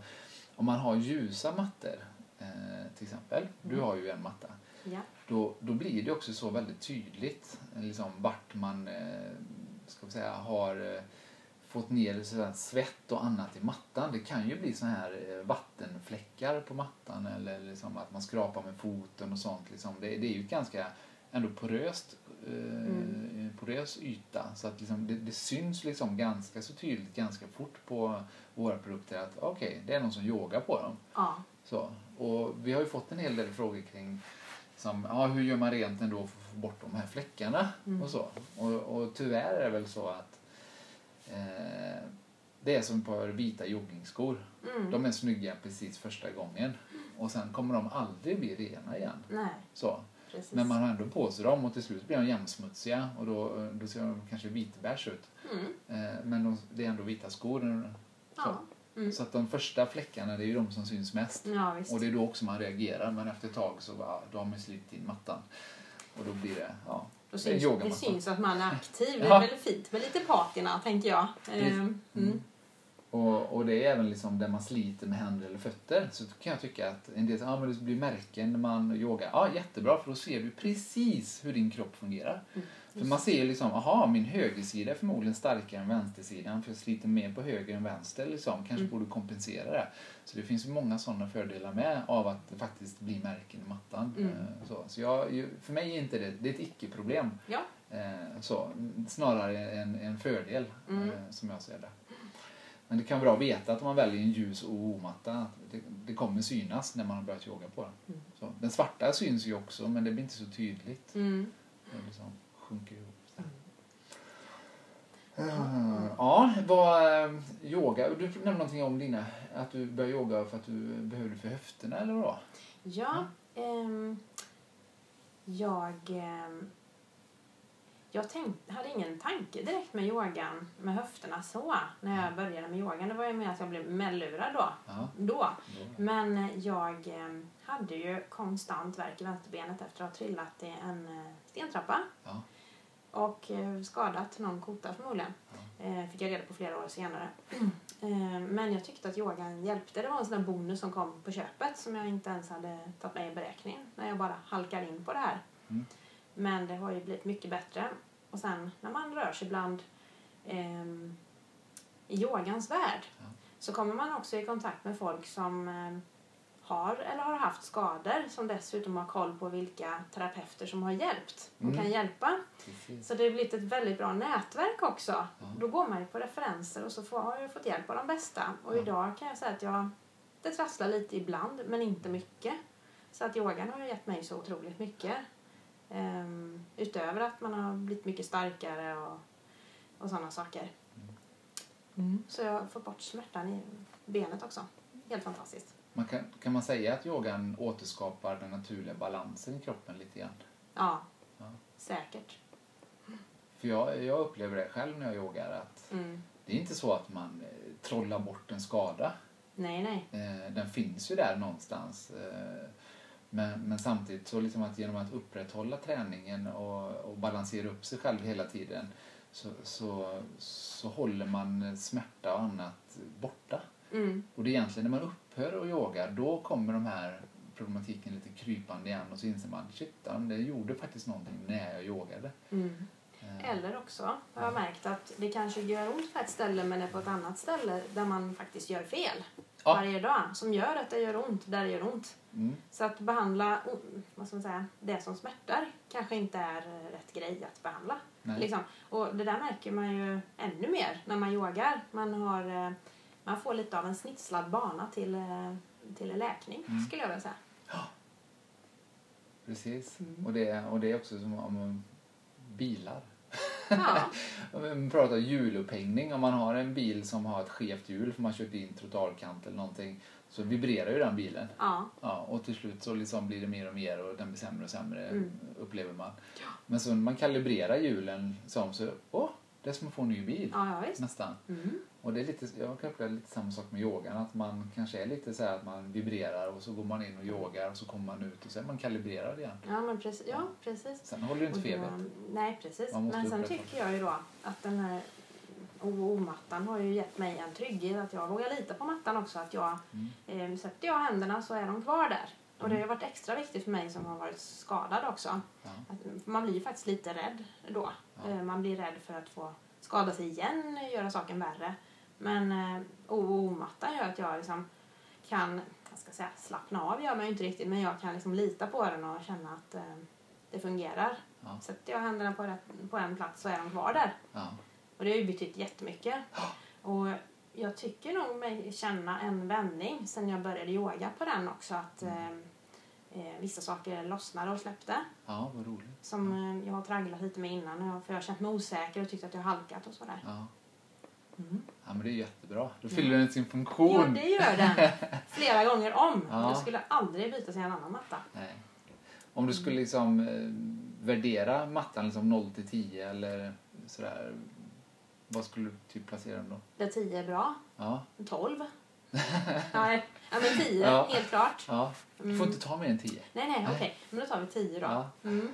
[SPEAKER 1] om man har ljusa mattor, eh, till exempel, du
[SPEAKER 2] Mm.
[SPEAKER 1] har ju en matta,
[SPEAKER 2] Ja.
[SPEAKER 1] då, då blir det också så väldigt tydligt eh, liksom, vart man ska vi säga, har fått ner svett och annat i mattan. Det kan ju bli så här eh, vattenfläckar på mattan eller liksom att man skrapar med foten och sånt. Liksom. Det, det är ju ganska ändå poröst eh,
[SPEAKER 2] Mm.
[SPEAKER 1] porös yta så att liksom det, det syns liksom ganska så tydligt ganska fort på våra produkter att okej, okay, det är någon som yogar på dem.
[SPEAKER 2] Ja.
[SPEAKER 1] Så, och vi har ju fått en hel del frågor kring som, ja, hur gör man rent ändå för att få bort de här fläckarna
[SPEAKER 2] Mm.
[SPEAKER 1] och så. Och, och tyvärr är det väl så att eh, det är som ett par vita joggingskor.
[SPEAKER 2] Mm.
[SPEAKER 1] De är snygga precis första gången och sen kommer de aldrig bli rena igen.
[SPEAKER 2] Nej,
[SPEAKER 1] Så.
[SPEAKER 2] precis.
[SPEAKER 1] Men man har ändå på sig dem och till slut blir de jämnsmutsiga och då, då ser de kanske vitbärs ut.
[SPEAKER 2] Mm.
[SPEAKER 1] Eh, men de, det är ändå vita skor. Så.
[SPEAKER 2] Ja. Mm.
[SPEAKER 1] så att de första fläckarna det är ju de som syns mest.
[SPEAKER 2] ja.
[SPEAKER 1] Och det är då också man reagerar men efter ett tag så bara, då har man slitit in mattan. Och då blir det, ja.
[SPEAKER 2] Då
[SPEAKER 1] det
[SPEAKER 2] syns,
[SPEAKER 1] yogamatta.
[SPEAKER 2] det syns att man är aktiv. Det är väldigt fint med lite patina, tänker jag. Ehm, Mm.
[SPEAKER 1] Och, och det är även liksom där man sliter med händer eller fötter. Så kan jag tycka att en del ah, men det blir märken när man yogar. Ja, jättebra för då ser du precis hur din kropp fungerar.
[SPEAKER 2] Mm,
[SPEAKER 1] För man ser ju liksom, aha, min högersida är förmodligen starkare än vänstersidan för jag sliter mer på höger än vänster liksom. Kanske
[SPEAKER 2] Mm.
[SPEAKER 1] borde kompensera det. Så det finns ju många sådana fördelar med av att det faktiskt blir märken i mattan.
[SPEAKER 2] Mm.
[SPEAKER 1] Eh, Så, så jag, för mig är inte det, det är ett icke-problem.
[SPEAKER 2] Ja.
[SPEAKER 1] Eh, Så, snarare en, en fördel
[SPEAKER 2] Mm.
[SPEAKER 1] eh, som jag ser det. Men det kan vara bra att veta att om man väljer en ljus OO-matta, att det, det kommer synas när man har börjat yoga på den.
[SPEAKER 2] Mm.
[SPEAKER 1] Så, den svarta syns ju också men det blir inte så tydligt.
[SPEAKER 2] Mm.
[SPEAKER 1] Liksom sjunker ihop. Eh, Ja, vad eh, yoga. Du nämnde någonting om dina, att du började yoga för att du behövde för höfterna eller vad?
[SPEAKER 2] Ja, ehm, jag, ehm, jag tänkte, hade ingen tanke direkt med yogan med höfterna så när jag började med yogan. Det var ju mer att jag blev mellurad då.
[SPEAKER 1] Ja,
[SPEAKER 2] då. Men jag ehm, hade ju konstant värk i vänsterbenet efter att ha trillat i en eh, stentrappa
[SPEAKER 1] Ja.
[SPEAKER 2] Och eh, skadat någon kota förmodligen. Eh, fick jag reda på flera år senare. [clears throat] Eh, men jag tyckte att yogan hjälpte. Det var en sån där bonus som kom på köpet som jag inte ens hade tagit med i beräkningen när jag bara halkar in på det här.
[SPEAKER 1] Mm.
[SPEAKER 2] Men det har ju blivit mycket bättre. Och sen när man rör sig bland ehm, i yogans värld så kommer man också i kontakt med folk som ehm, har eller har haft skador som dessutom har koll på vilka terapeuter som har hjälpt och
[SPEAKER 1] Mm.
[SPEAKER 2] kan hjälpa.
[SPEAKER 1] Precis.
[SPEAKER 2] Så det har blivit ett väldigt bra nätverk också.
[SPEAKER 1] Ja.
[SPEAKER 2] Då går man ju på referenser och så får, har jag fått hjälp av de bästa. Och
[SPEAKER 1] Ja.
[SPEAKER 2] idag kan jag säga att jag, det trasslar lite ibland, men inte mycket. Så att yogan har gett mig så otroligt mycket. Ehm, utöver att man har blivit mycket starkare och, och sådana saker.
[SPEAKER 1] Mm.
[SPEAKER 2] Så jag fått bort smärtan i benet också. Helt fantastiskt.
[SPEAKER 1] Man kan, kan man säga att yogan återskapar den naturliga balansen i kroppen lite grann?
[SPEAKER 2] Ja,
[SPEAKER 1] Ja.
[SPEAKER 2] säkert.
[SPEAKER 1] För jag, jag upplever det själv när jag yogar att
[SPEAKER 2] Mm.
[SPEAKER 1] det är inte så att man eh, trollar bort en skada.
[SPEAKER 2] Nej, nej.
[SPEAKER 1] Eh, den finns ju där någonstans. Eh, men, men samtidigt så liksom att genom att upprätthålla träningen och, och balansera upp sig själv hela tiden så, så, så håller man smärta och annat borta.
[SPEAKER 2] Mm.
[SPEAKER 1] Och det är egentligen när man upphör att yoga då kommer de här problematiken lite krypande igen och så inser man shit, det gjorde faktiskt någonting när jag yogade.
[SPEAKER 2] Mm.
[SPEAKER 1] Eh,
[SPEAKER 2] Eller också har jag märkt att det kanske gör ont på ett ställe men är på ett annat ställe där man faktiskt gör fel
[SPEAKER 1] Ja.
[SPEAKER 2] varje dag som gör att det gör ont där det gör ont.
[SPEAKER 1] Mm,
[SPEAKER 2] Så att behandla vad ska man säga, det som smärtar kanske inte är rätt grej att behandla. Liksom. Och det där märker man ju ännu mer när man yogar. Man, har, eh, man får lite av en snitslad bana till, eh, till en läkning
[SPEAKER 1] Mm.
[SPEAKER 2] skulle jag vilja säga.
[SPEAKER 1] Precis.
[SPEAKER 2] Mm.
[SPEAKER 1] Och, det, och det är också som om bilar.
[SPEAKER 2] Ja, [laughs]
[SPEAKER 1] Om Man pratar hjulupphängning. Om man har en bil som har ett skevt hjul för man har kört in trottoarkant eller någonting så vibrerar ju den bilen.
[SPEAKER 2] ja,
[SPEAKER 1] Ja, och till slut så liksom blir det mer och mer och den blir sämre och sämre
[SPEAKER 2] Mm.
[SPEAKER 1] upplever man. Men så när man kalibrerar hjulen som så, åh, det är som att få en ny bil.
[SPEAKER 2] ja, ja visst.
[SPEAKER 1] Nästan.
[SPEAKER 2] Mm.
[SPEAKER 1] Och det är lite, jag kan uppleva lite samma sak med yogan. Att man kanske är lite så att man vibrerar och så går man in och yogar och så kommer man ut och så är man kalibrerad igen.
[SPEAKER 2] Ja, men precis. Ja, precis.
[SPEAKER 1] Sen håller du inte febet.
[SPEAKER 2] Nej, precis. Men sen tycker jag ju då att den här OO-mattan har ju gett mig en trygghet att jag vågar lita på mattan också. Att jag,
[SPEAKER 1] Mm.
[SPEAKER 2] eh, sätter jag händerna så är de kvar där. Och det har
[SPEAKER 1] Mm.
[SPEAKER 2] varit extra viktigt för mig som har varit skadad också.
[SPEAKER 1] Ja.
[SPEAKER 2] Att man blir ju faktiskt lite rädd då.
[SPEAKER 1] Ja.
[SPEAKER 2] Eh, Man blir rädd för att få skada sig igen, göra saken värre. Men eh, OO-mattan gör att jag liksom kan, jag ska säga slappna av gör man ju inte riktigt, men jag kan liksom lita på den och känna att eh, det fungerar.
[SPEAKER 1] Ja.
[SPEAKER 2] Sätter jag händerna på, rätt, på en plats så är de kvar där.
[SPEAKER 1] Ja.
[SPEAKER 2] Och det har ju betytt jättemycket. Och jag tycker nog mig känna en vändning sen jag började yoga på den också. Att eh, eh, vissa saker lossnade och släppte.
[SPEAKER 1] ja, vad roligt.
[SPEAKER 2] Som eh, jag har tragglat lite med innan. För jag har känt mig osäker och tyckt att jag har halkat och sådär.
[SPEAKER 1] Ja.
[SPEAKER 2] Mm.
[SPEAKER 1] Ja, men det är jättebra. Då fyller den sin funktion.
[SPEAKER 2] Ja, det gör den. [laughs] Flera gånger om.
[SPEAKER 1] Ja.
[SPEAKER 2] Jag skulle aldrig byta till en annan matta.
[SPEAKER 1] Nej. Om du skulle liksom eh, värdera mattan liksom 0 till 10 eller sådär. Vad skulle du typ placera den då?
[SPEAKER 2] Där 10 är bra.
[SPEAKER 1] Ja.
[SPEAKER 2] 12. [laughs] Nej, ja, men 10
[SPEAKER 1] Ja.
[SPEAKER 2] helt klart.
[SPEAKER 1] ja. Du får
[SPEAKER 2] Mm.
[SPEAKER 1] inte ta mer än 10.
[SPEAKER 2] Nej, nej, okej. Men då tar vi 10 då.
[SPEAKER 1] Ja.
[SPEAKER 2] Mm.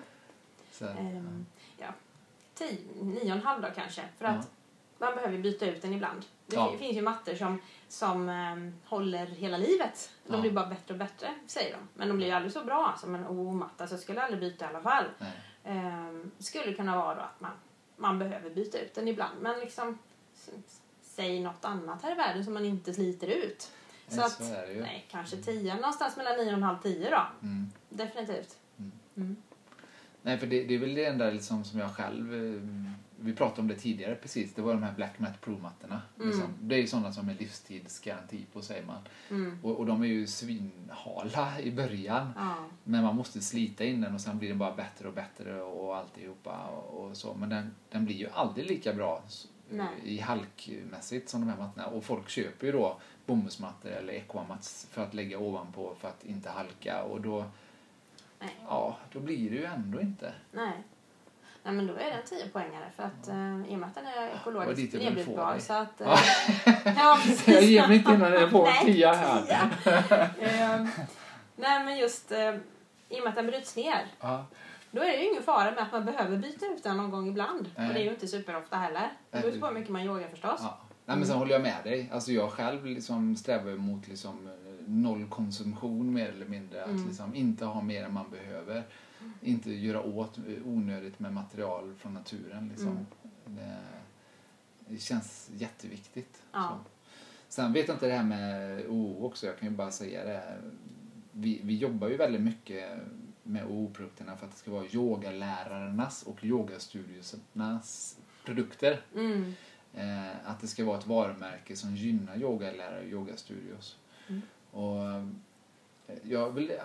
[SPEAKER 1] Så,
[SPEAKER 2] Ehm, ja. 10, 9,5 då kanske. För att man behöver byta ut den ibland. Det
[SPEAKER 1] Ja.
[SPEAKER 2] fin- finns ju mattor som, som ehm, håller hela livet. De
[SPEAKER 1] Ja.
[SPEAKER 2] blir bara bättre och bättre, säger de. Men de blir ju aldrig så bra som en O-matta, så jag skulle aldrig byta i alla fall.
[SPEAKER 1] nej.
[SPEAKER 2] Ehm, skulle kunna vara då att man, man behöver byta ut den ibland. Men liksom, säg något annat här i världen som man inte sliter ut. Så,
[SPEAKER 1] Nej,
[SPEAKER 2] att,
[SPEAKER 1] så är det ju.
[SPEAKER 2] nej, kanske 10. Någonstans mellan 9,5 och 10 då.
[SPEAKER 1] Mm.
[SPEAKER 2] Definitivt.
[SPEAKER 1] Mm.
[SPEAKER 2] Mm.
[SPEAKER 1] Nej, för det, det är väl det enda liksom som jag själv... Vi pratade om det tidigare precis. Det var de här Black Mat Pro-mattorna.
[SPEAKER 2] Mm.
[SPEAKER 1] Liksom. Det är ju sådana som är livstidsgaranti på säger man.
[SPEAKER 2] Mm.
[SPEAKER 1] Och, och de är ju svinhala i början.
[SPEAKER 2] Ja.
[SPEAKER 1] Men man måste slita in den och sen blir den bara bättre och bättre och alltihopa och, och så. Men den, den blir ju aldrig lika bra
[SPEAKER 2] Nej.
[SPEAKER 1] i halkmässigt som de här mattorna. Och folk köper ju då bomullsmattor eller equamats för att lägga ovanpå för att inte halka och då,
[SPEAKER 2] Nej.
[SPEAKER 1] ja, då blir det ju ändå inte.
[SPEAKER 2] Nej. Nej, men då är den 10 poängare för att eh, i och med att den är ekologiskt
[SPEAKER 1] ville få
[SPEAKER 2] nedbrytbar så att... Eh,
[SPEAKER 1] Ja. [laughs]
[SPEAKER 2] ja, precis.
[SPEAKER 1] Jag ger mig inte innan jag får en tia här. [laughs]
[SPEAKER 2] Ehm, nej, men just eh, i och med att den bryts ner
[SPEAKER 1] Ja,
[SPEAKER 2] då är det ju ingen fara med att man behöver byta ut den någon gång ibland.
[SPEAKER 1] Nej.
[SPEAKER 2] Och det är ju inte superofta heller. Det beror på hur mycket man yogar förstås.
[SPEAKER 1] ja. Nej, men sen håller jag med dig. Alltså jag själv liksom strävar mot liksom eh, nollkonsumtion mer eller mindre. Att
[SPEAKER 2] Mm.
[SPEAKER 1] liksom inte ha mer än man behöver. Inte göra åt onödigt med material från naturen. Liksom.
[SPEAKER 2] Mm.
[SPEAKER 1] Det, det känns jätteviktigt.
[SPEAKER 2] Ja.
[SPEAKER 1] Så. Sen vet jag inte det här med OO också. Jag kan ju bara säga det. Vi, vi jobbar ju väldigt mycket med OO-produkterna för att det ska vara yogalärarnas och yogastudiosnas produkter.
[SPEAKER 2] Mm.
[SPEAKER 1] Eh, att det ska vara ett varumärke som gynnar yogalärare och yogastudios.
[SPEAKER 2] Mm.
[SPEAKER 1] Och eh, jag vill eh,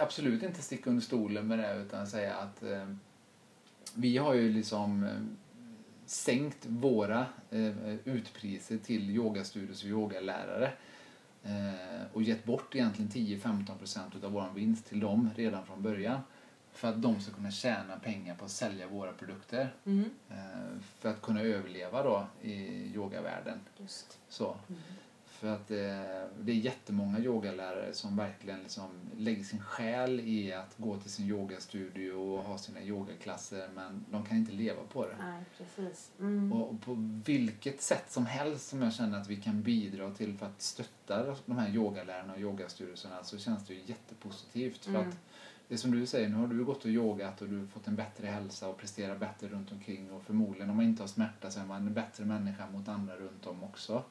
[SPEAKER 1] absolut inte sticka under stolen med det utan säga att eh, vi har ju liksom eh, sänkt våra eh, utpriser till yogastudios och yogalärare eh, och gett bort egentligen 10-15% av vår vinst till dem redan från början för att de ska kunna tjäna pengar på att sälja våra produkter
[SPEAKER 2] Mm.
[SPEAKER 1] eh, för att kunna överleva då i yogavärlden.
[SPEAKER 2] Just.
[SPEAKER 1] Så.
[SPEAKER 2] Mm.
[SPEAKER 1] För att eh, det är jättemånga yogalärare som verkligen liksom lägger sin själ i att gå till sin yogastudio och ha sina yogaklasser men de kan inte leva på det.
[SPEAKER 2] Nej, precis. Mm.
[SPEAKER 1] Och på vilket sätt som helst som jag känner att vi kan bidra till för att stötta de här yogalärarna och yogastudierna så känns det ju jättepositivt. För
[SPEAKER 2] Mm.
[SPEAKER 1] att det är som du säger, nu har du gått och yogat och du har fått en bättre hälsa och presterar bättre runt omkring och förmodligen om man inte har smärta så är man en bättre människa mot andra runt om också.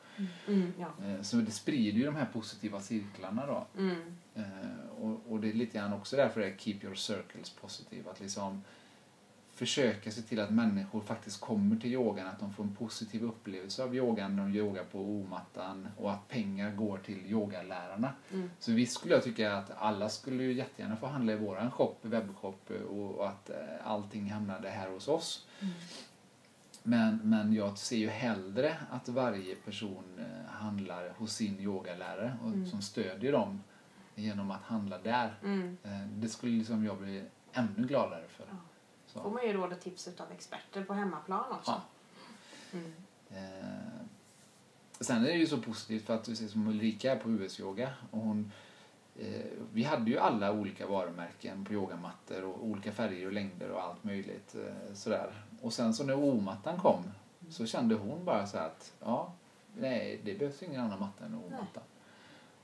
[SPEAKER 2] Mm. Ja.
[SPEAKER 1] Eh, Så det sprider ju de här positiva cirklarna då.
[SPEAKER 2] Mm.
[SPEAKER 1] Eh, Och, och det är lite grann också därför det är keep your circles positive. Att liksom försöka se till att människor faktiskt kommer till yogan, att de får en positiv upplevelse av yogan när de yogar på omattan och att pengar går till yogalärarna.
[SPEAKER 2] Mm.
[SPEAKER 1] Så visst skulle jag tycka att alla skulle ju jättegärna få handla i våran shop, webbshop och, att eh, allting hamnade här hos oss.
[SPEAKER 2] Mm.
[SPEAKER 1] Men, men jag ser ju hellre att varje person eh, handlar hos sin yogalärare och
[SPEAKER 2] Mm.
[SPEAKER 1] som stödjer dem genom att handla där.
[SPEAKER 2] Mm.
[SPEAKER 1] Eh, Det skulle liksom jag bli ännu gladare för.
[SPEAKER 2] Ja. Får
[SPEAKER 1] Så.
[SPEAKER 2] man ju råd och tips av experter på hemmaplan också.
[SPEAKER 1] Ja.
[SPEAKER 2] Mm.
[SPEAKER 1] Eh, sen är det ju så positivt för att du ser som Ulrika är på US-yoga och hon eh, vi hade ju alla olika varumärken på yogamattor och olika färger och längder och allt möjligt eh, sådär. Och sen så när O-mattan kom så kände hon bara så att ja, nej det behövs ingen annan matta än O-matta.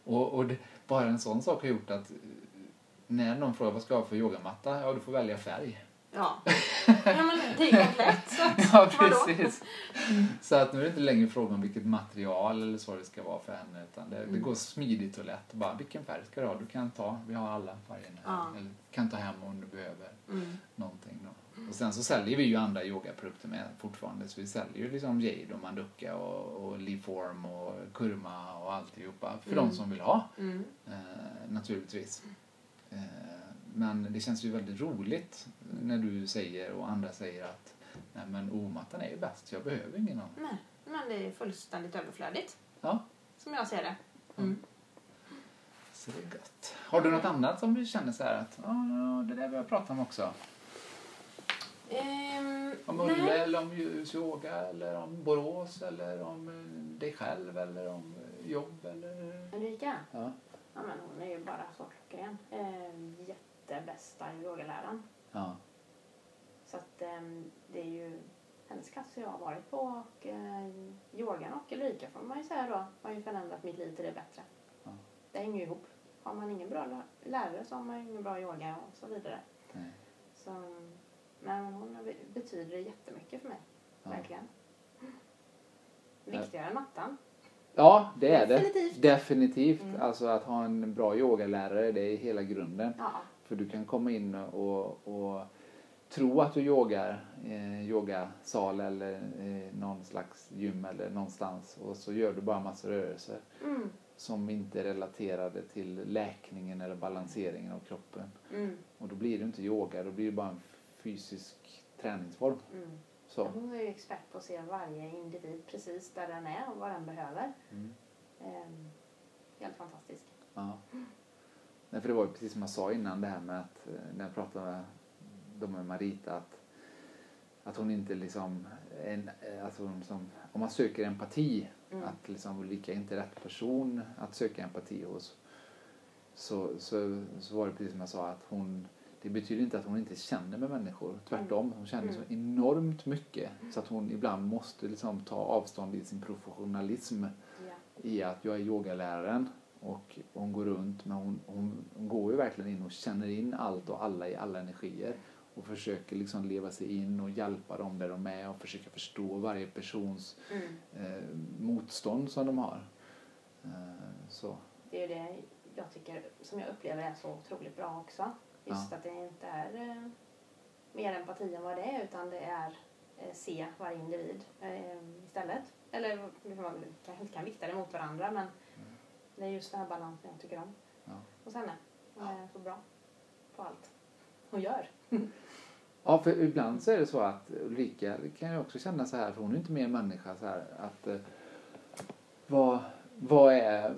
[SPEAKER 1] Och, och det, bara en sån sak har gjort att när någon frågar vad ska jag ha för yogamatta? Ja, du får välja färg.
[SPEAKER 2] Ja. [laughs] ja, men det är komplett. Så att,
[SPEAKER 1] Ja, precis. Så att nu är det inte längre frågan om vilket material eller så det ska vara för henne. Utan det, det
[SPEAKER 2] Mm.
[SPEAKER 1] går smidigt och lätt. Bara, vilken färg ska du ha? Du kan ta, vi har alla färgerna.
[SPEAKER 2] Ja.
[SPEAKER 1] Eller kan ta hem om du behöver
[SPEAKER 2] Mm.
[SPEAKER 1] någonting. Då. Och sen så säljer vi ju andra yogaprodukter med fortfarande. Så vi säljer ju liksom Jade och Manduka och, och Leaform och Kurma och alltihopa. För
[SPEAKER 2] Mm.
[SPEAKER 1] de som vill ha.
[SPEAKER 2] Mm.
[SPEAKER 1] Eh, naturligtvis. Eh, men det känns ju väldigt roligt när du säger och andra säger att Nej men omattan är ju bäst, jag behöver ingen annan.
[SPEAKER 2] Nej, men det är fullständigt överflödigt.
[SPEAKER 1] Ja.
[SPEAKER 2] Som jag ser det. Mm.
[SPEAKER 1] Så det är gött. Har du något annat som du känner så här att ja, det där vill jag prata om också?
[SPEAKER 2] Ehm,
[SPEAKER 1] Om
[SPEAKER 2] nej.
[SPEAKER 1] Ulle eller om yoga eller om Borås eller om eh, dig själv eller om eh, jobb eller...
[SPEAKER 2] Ulrika?
[SPEAKER 1] Ja.
[SPEAKER 2] Ja, men hon är ju bara så klockren. Ehm, jättebästa yogaläraren.
[SPEAKER 1] Ja.
[SPEAKER 2] Så att ehm, det är ju hennes klasser jag har varit på och eh, yogan och Ulrika får man ju säga då har ju förändrat mitt liv till det bättre.
[SPEAKER 1] Ja.
[SPEAKER 2] Det hänger ju ihop. Har man ingen bra lä- lärare så har man ingen bra yoga och så vidare.
[SPEAKER 1] Nej.
[SPEAKER 2] Så, men hon betyder jättemycket för mig.
[SPEAKER 1] Ja.
[SPEAKER 2] Verkligen. Viktigare än mattan.
[SPEAKER 1] ja, det är det.
[SPEAKER 2] Definitivt.
[SPEAKER 1] Definitivt.
[SPEAKER 2] Mm.
[SPEAKER 1] Alltså att ha en bra yogalärare, det är hela grunden.
[SPEAKER 2] Ja.
[SPEAKER 1] För du kan komma in och, och tro att du yogar i en yogasal eller i någon slags gym eller någonstans och så gör du bara massa rörelser
[SPEAKER 2] Mm.
[SPEAKER 1] som inte är relaterade till läkningen eller balanseringen av kroppen.
[SPEAKER 2] Mm.
[SPEAKER 1] Och då blir det inte yoga, då blir det bara en fysisk träningsform.
[SPEAKER 2] Mm.
[SPEAKER 1] Så.
[SPEAKER 2] Hon är ju expert på att se varje individ precis där den är och vad den behöver.
[SPEAKER 1] Mm.
[SPEAKER 2] Ehm, helt fantastisk.
[SPEAKER 1] Ja. [laughs] Nej, för det var ju precis som jag sa innan det här med att eh, när jag pratade med, med Marita att, att hon inte liksom, en, eh, alltså som, om man söker empati,
[SPEAKER 2] Mm.
[SPEAKER 1] att liksom Ulrika är inte rätt person att söka empati hos. Så, så, så var det precis som jag sa att hon, det betyder inte att hon inte känner med människor. Tvärtom, hon känner så
[SPEAKER 2] Mm.
[SPEAKER 1] enormt mycket så att hon ibland måste liksom ta avstånd i sin professionalism
[SPEAKER 2] Ja.
[SPEAKER 1] i att jag är yogaläraren och hon går runt men hon, hon, hon går ju verkligen in och känner in allt och alla i alla energier och försöker liksom leva sig in och hjälpa dem där de är och försöka förstå varje persons
[SPEAKER 2] Mm.
[SPEAKER 1] eh, motstånd som de har. Eh, så.
[SPEAKER 2] Det är ju det jag tycker, som jag upplever är så otroligt bra också. Just att det inte är eh, mer empati än vad det är utan det är eh, se varje individ eh, istället. Eller man kanske inte kan vikta det mot varandra men det är just den här balansen jag tycker om
[SPEAKER 1] Ja.
[SPEAKER 2] hos henne. Hon är så bra på allt hon gör. [laughs]
[SPEAKER 1] Ja, för ibland så är det så att Ulrika kan ju också känna så här, för hon är ju inte mer människa så här att eh, vad, vad är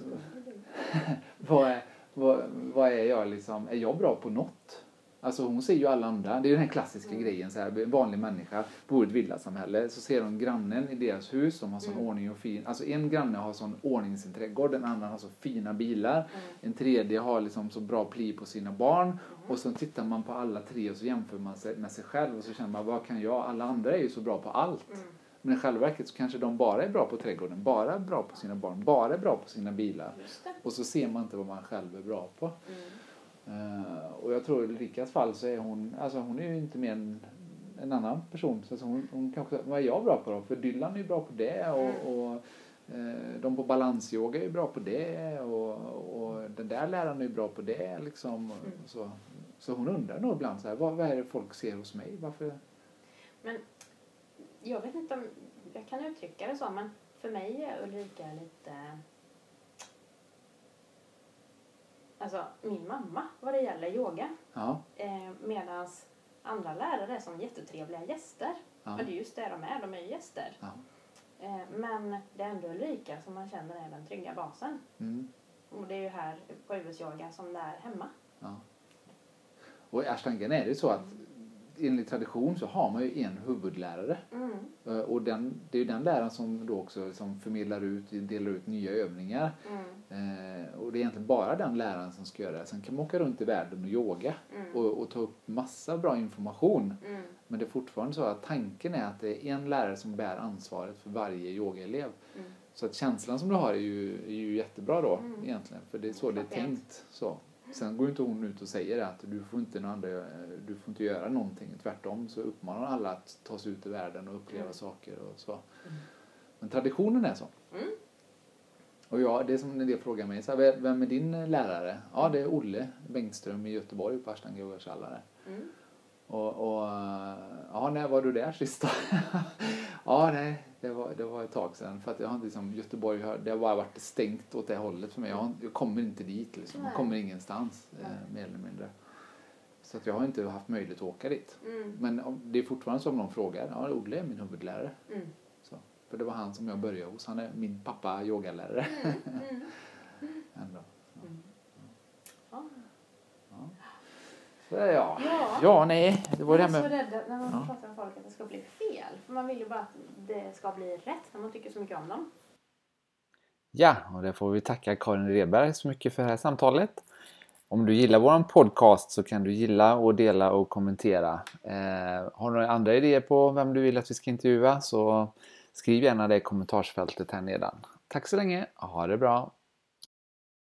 [SPEAKER 1] [laughs] vad är, vad, vad är jag liksom, är jag bra på något? Alltså hon ser ju alla andra, det är den här klassiska
[SPEAKER 2] Mm.
[SPEAKER 1] grejen så här, en vanlig människa bor i ett villasamhälle så ser hon grannen i deras hus som har sån
[SPEAKER 2] Mm.
[SPEAKER 1] ordning och fin, alltså en granne har sån ordning i sin trädgård, den andra har så fina bilar,
[SPEAKER 2] Mm.
[SPEAKER 1] en tredje har liksom så bra pli på sina barn och så tittar man på alla tre och så jämför man sig med sig själv och så känner man vad kan jag, alla andra är ju så bra på allt.
[SPEAKER 2] Mm.
[SPEAKER 1] Men i själva verket så kanske de bara är bra på trädgården, bara är bra på sina barn, bara är bra på sina bilar. Och så ser man inte vad man själv är bra på. Eh, och jag tror i Ulrikas fall så är hon, alltså hon är ju inte mer än en annan person. Så alltså hon, hon kanske, vad är jag bra på då? För Dylan är ju bra på det och,
[SPEAKER 2] Mm.
[SPEAKER 1] och eh, de på balansyoga är ju bra på det och, och den där läraren är ju bra på det liksom.
[SPEAKER 2] Mm.
[SPEAKER 1] Så, så hon undrar nog ibland så här, vad, vad är det folk ser hos mig? Varför?
[SPEAKER 2] Jag vet inte om jag kan uttrycka det så men för mig är Ulrika lite Alltså min mamma vad det gäller yoga.
[SPEAKER 1] Ja,
[SPEAKER 2] Eh, Medan andra lärare är som jättetrevliga gäster.
[SPEAKER 1] ja,
[SPEAKER 2] Men det är just det de är, de är ju gäster.
[SPEAKER 1] ja.
[SPEAKER 2] Eh, men det är ändå Ulrika som man känner är den trygga basen.
[SPEAKER 1] Mm,
[SPEAKER 2] Och det är ju här på US-yoga som det är hemma.
[SPEAKER 1] ja. Och i Ashtangan är det så att enligt tradition så har man ju en huvudlärare.
[SPEAKER 2] Mm.
[SPEAKER 1] Eh, Och den, det är ju den läraren som då också liksom förmedlar ut, delar ut nya övningar.
[SPEAKER 2] Mm.
[SPEAKER 1] Eh, och det är egentligen bara den läraren som ska göra det. Sen kan man åka runt i världen och yoga
[SPEAKER 2] Mm.
[SPEAKER 1] och, och ta upp massa bra information.
[SPEAKER 2] Mm.
[SPEAKER 1] Men det är fortfarande så att tanken är att det är en lärare som bär ansvaret för varje yogaelev.
[SPEAKER 2] Mm.
[SPEAKER 1] Så att känslan som du har är ju, är ju jättebra då
[SPEAKER 2] Mm.
[SPEAKER 1] egentligen. För det är så det är tänkt. Så. Sen går inte hon ut och säger att du får inte, någon andra, du får inte göra någonting. Tvärtom så uppmanar alla att ta sig ut i världen och uppleva
[SPEAKER 2] Mm.
[SPEAKER 1] saker och så. Men traditionen är så.
[SPEAKER 2] Mm.
[SPEAKER 1] Och jag, det är som när de frågar mig, så här, "Vem- är din lärare? Ja, det är Olle Bengtström i Göteborg på Ashtanga Yogakällare.
[SPEAKER 2] Mm.
[SPEAKER 1] Och, och ja, när var du där sist [laughs] ja, nej, det var, det var ett tag sedan. För att jag har liksom, Göteborg har, det har bara varit stängt åt det hållet för mig. Jag, har, jag kommer inte dit liksom. Jag kommer ingenstans, eh, mer eller mindre. Så att jag har inte haft möjlighet att åka dit.
[SPEAKER 2] Mm.
[SPEAKER 1] Men om, det är fortfarande så om någon frågar, ja, Olle är min huvudlärare.
[SPEAKER 2] Mm.
[SPEAKER 1] Så. För det var han som jag började hos. Han är min pappa yogalärare.
[SPEAKER 2] Mm. [laughs]
[SPEAKER 1] Ändå.
[SPEAKER 2] Ja.
[SPEAKER 1] Så, ja.
[SPEAKER 2] Ja.
[SPEAKER 1] ja, nej, det var
[SPEAKER 2] Man
[SPEAKER 1] det
[SPEAKER 2] är
[SPEAKER 1] här
[SPEAKER 2] så rädd när man
[SPEAKER 1] Ja.
[SPEAKER 2] pratar med folk att det ska bli fel. För man vill ju bara att det ska bli rätt när man tycker så mycket om dem.
[SPEAKER 3] Ja, och det får vi tacka Karin Redberg så mycket för det här samtalet. Om du gillar vår podcast så kan du gilla och dela och kommentera. Eh, har du några andra idéer på vem du vill att vi ska intervjua så skriv gärna det i kommentarsfältet här nedan. Tack så länge, ha det bra!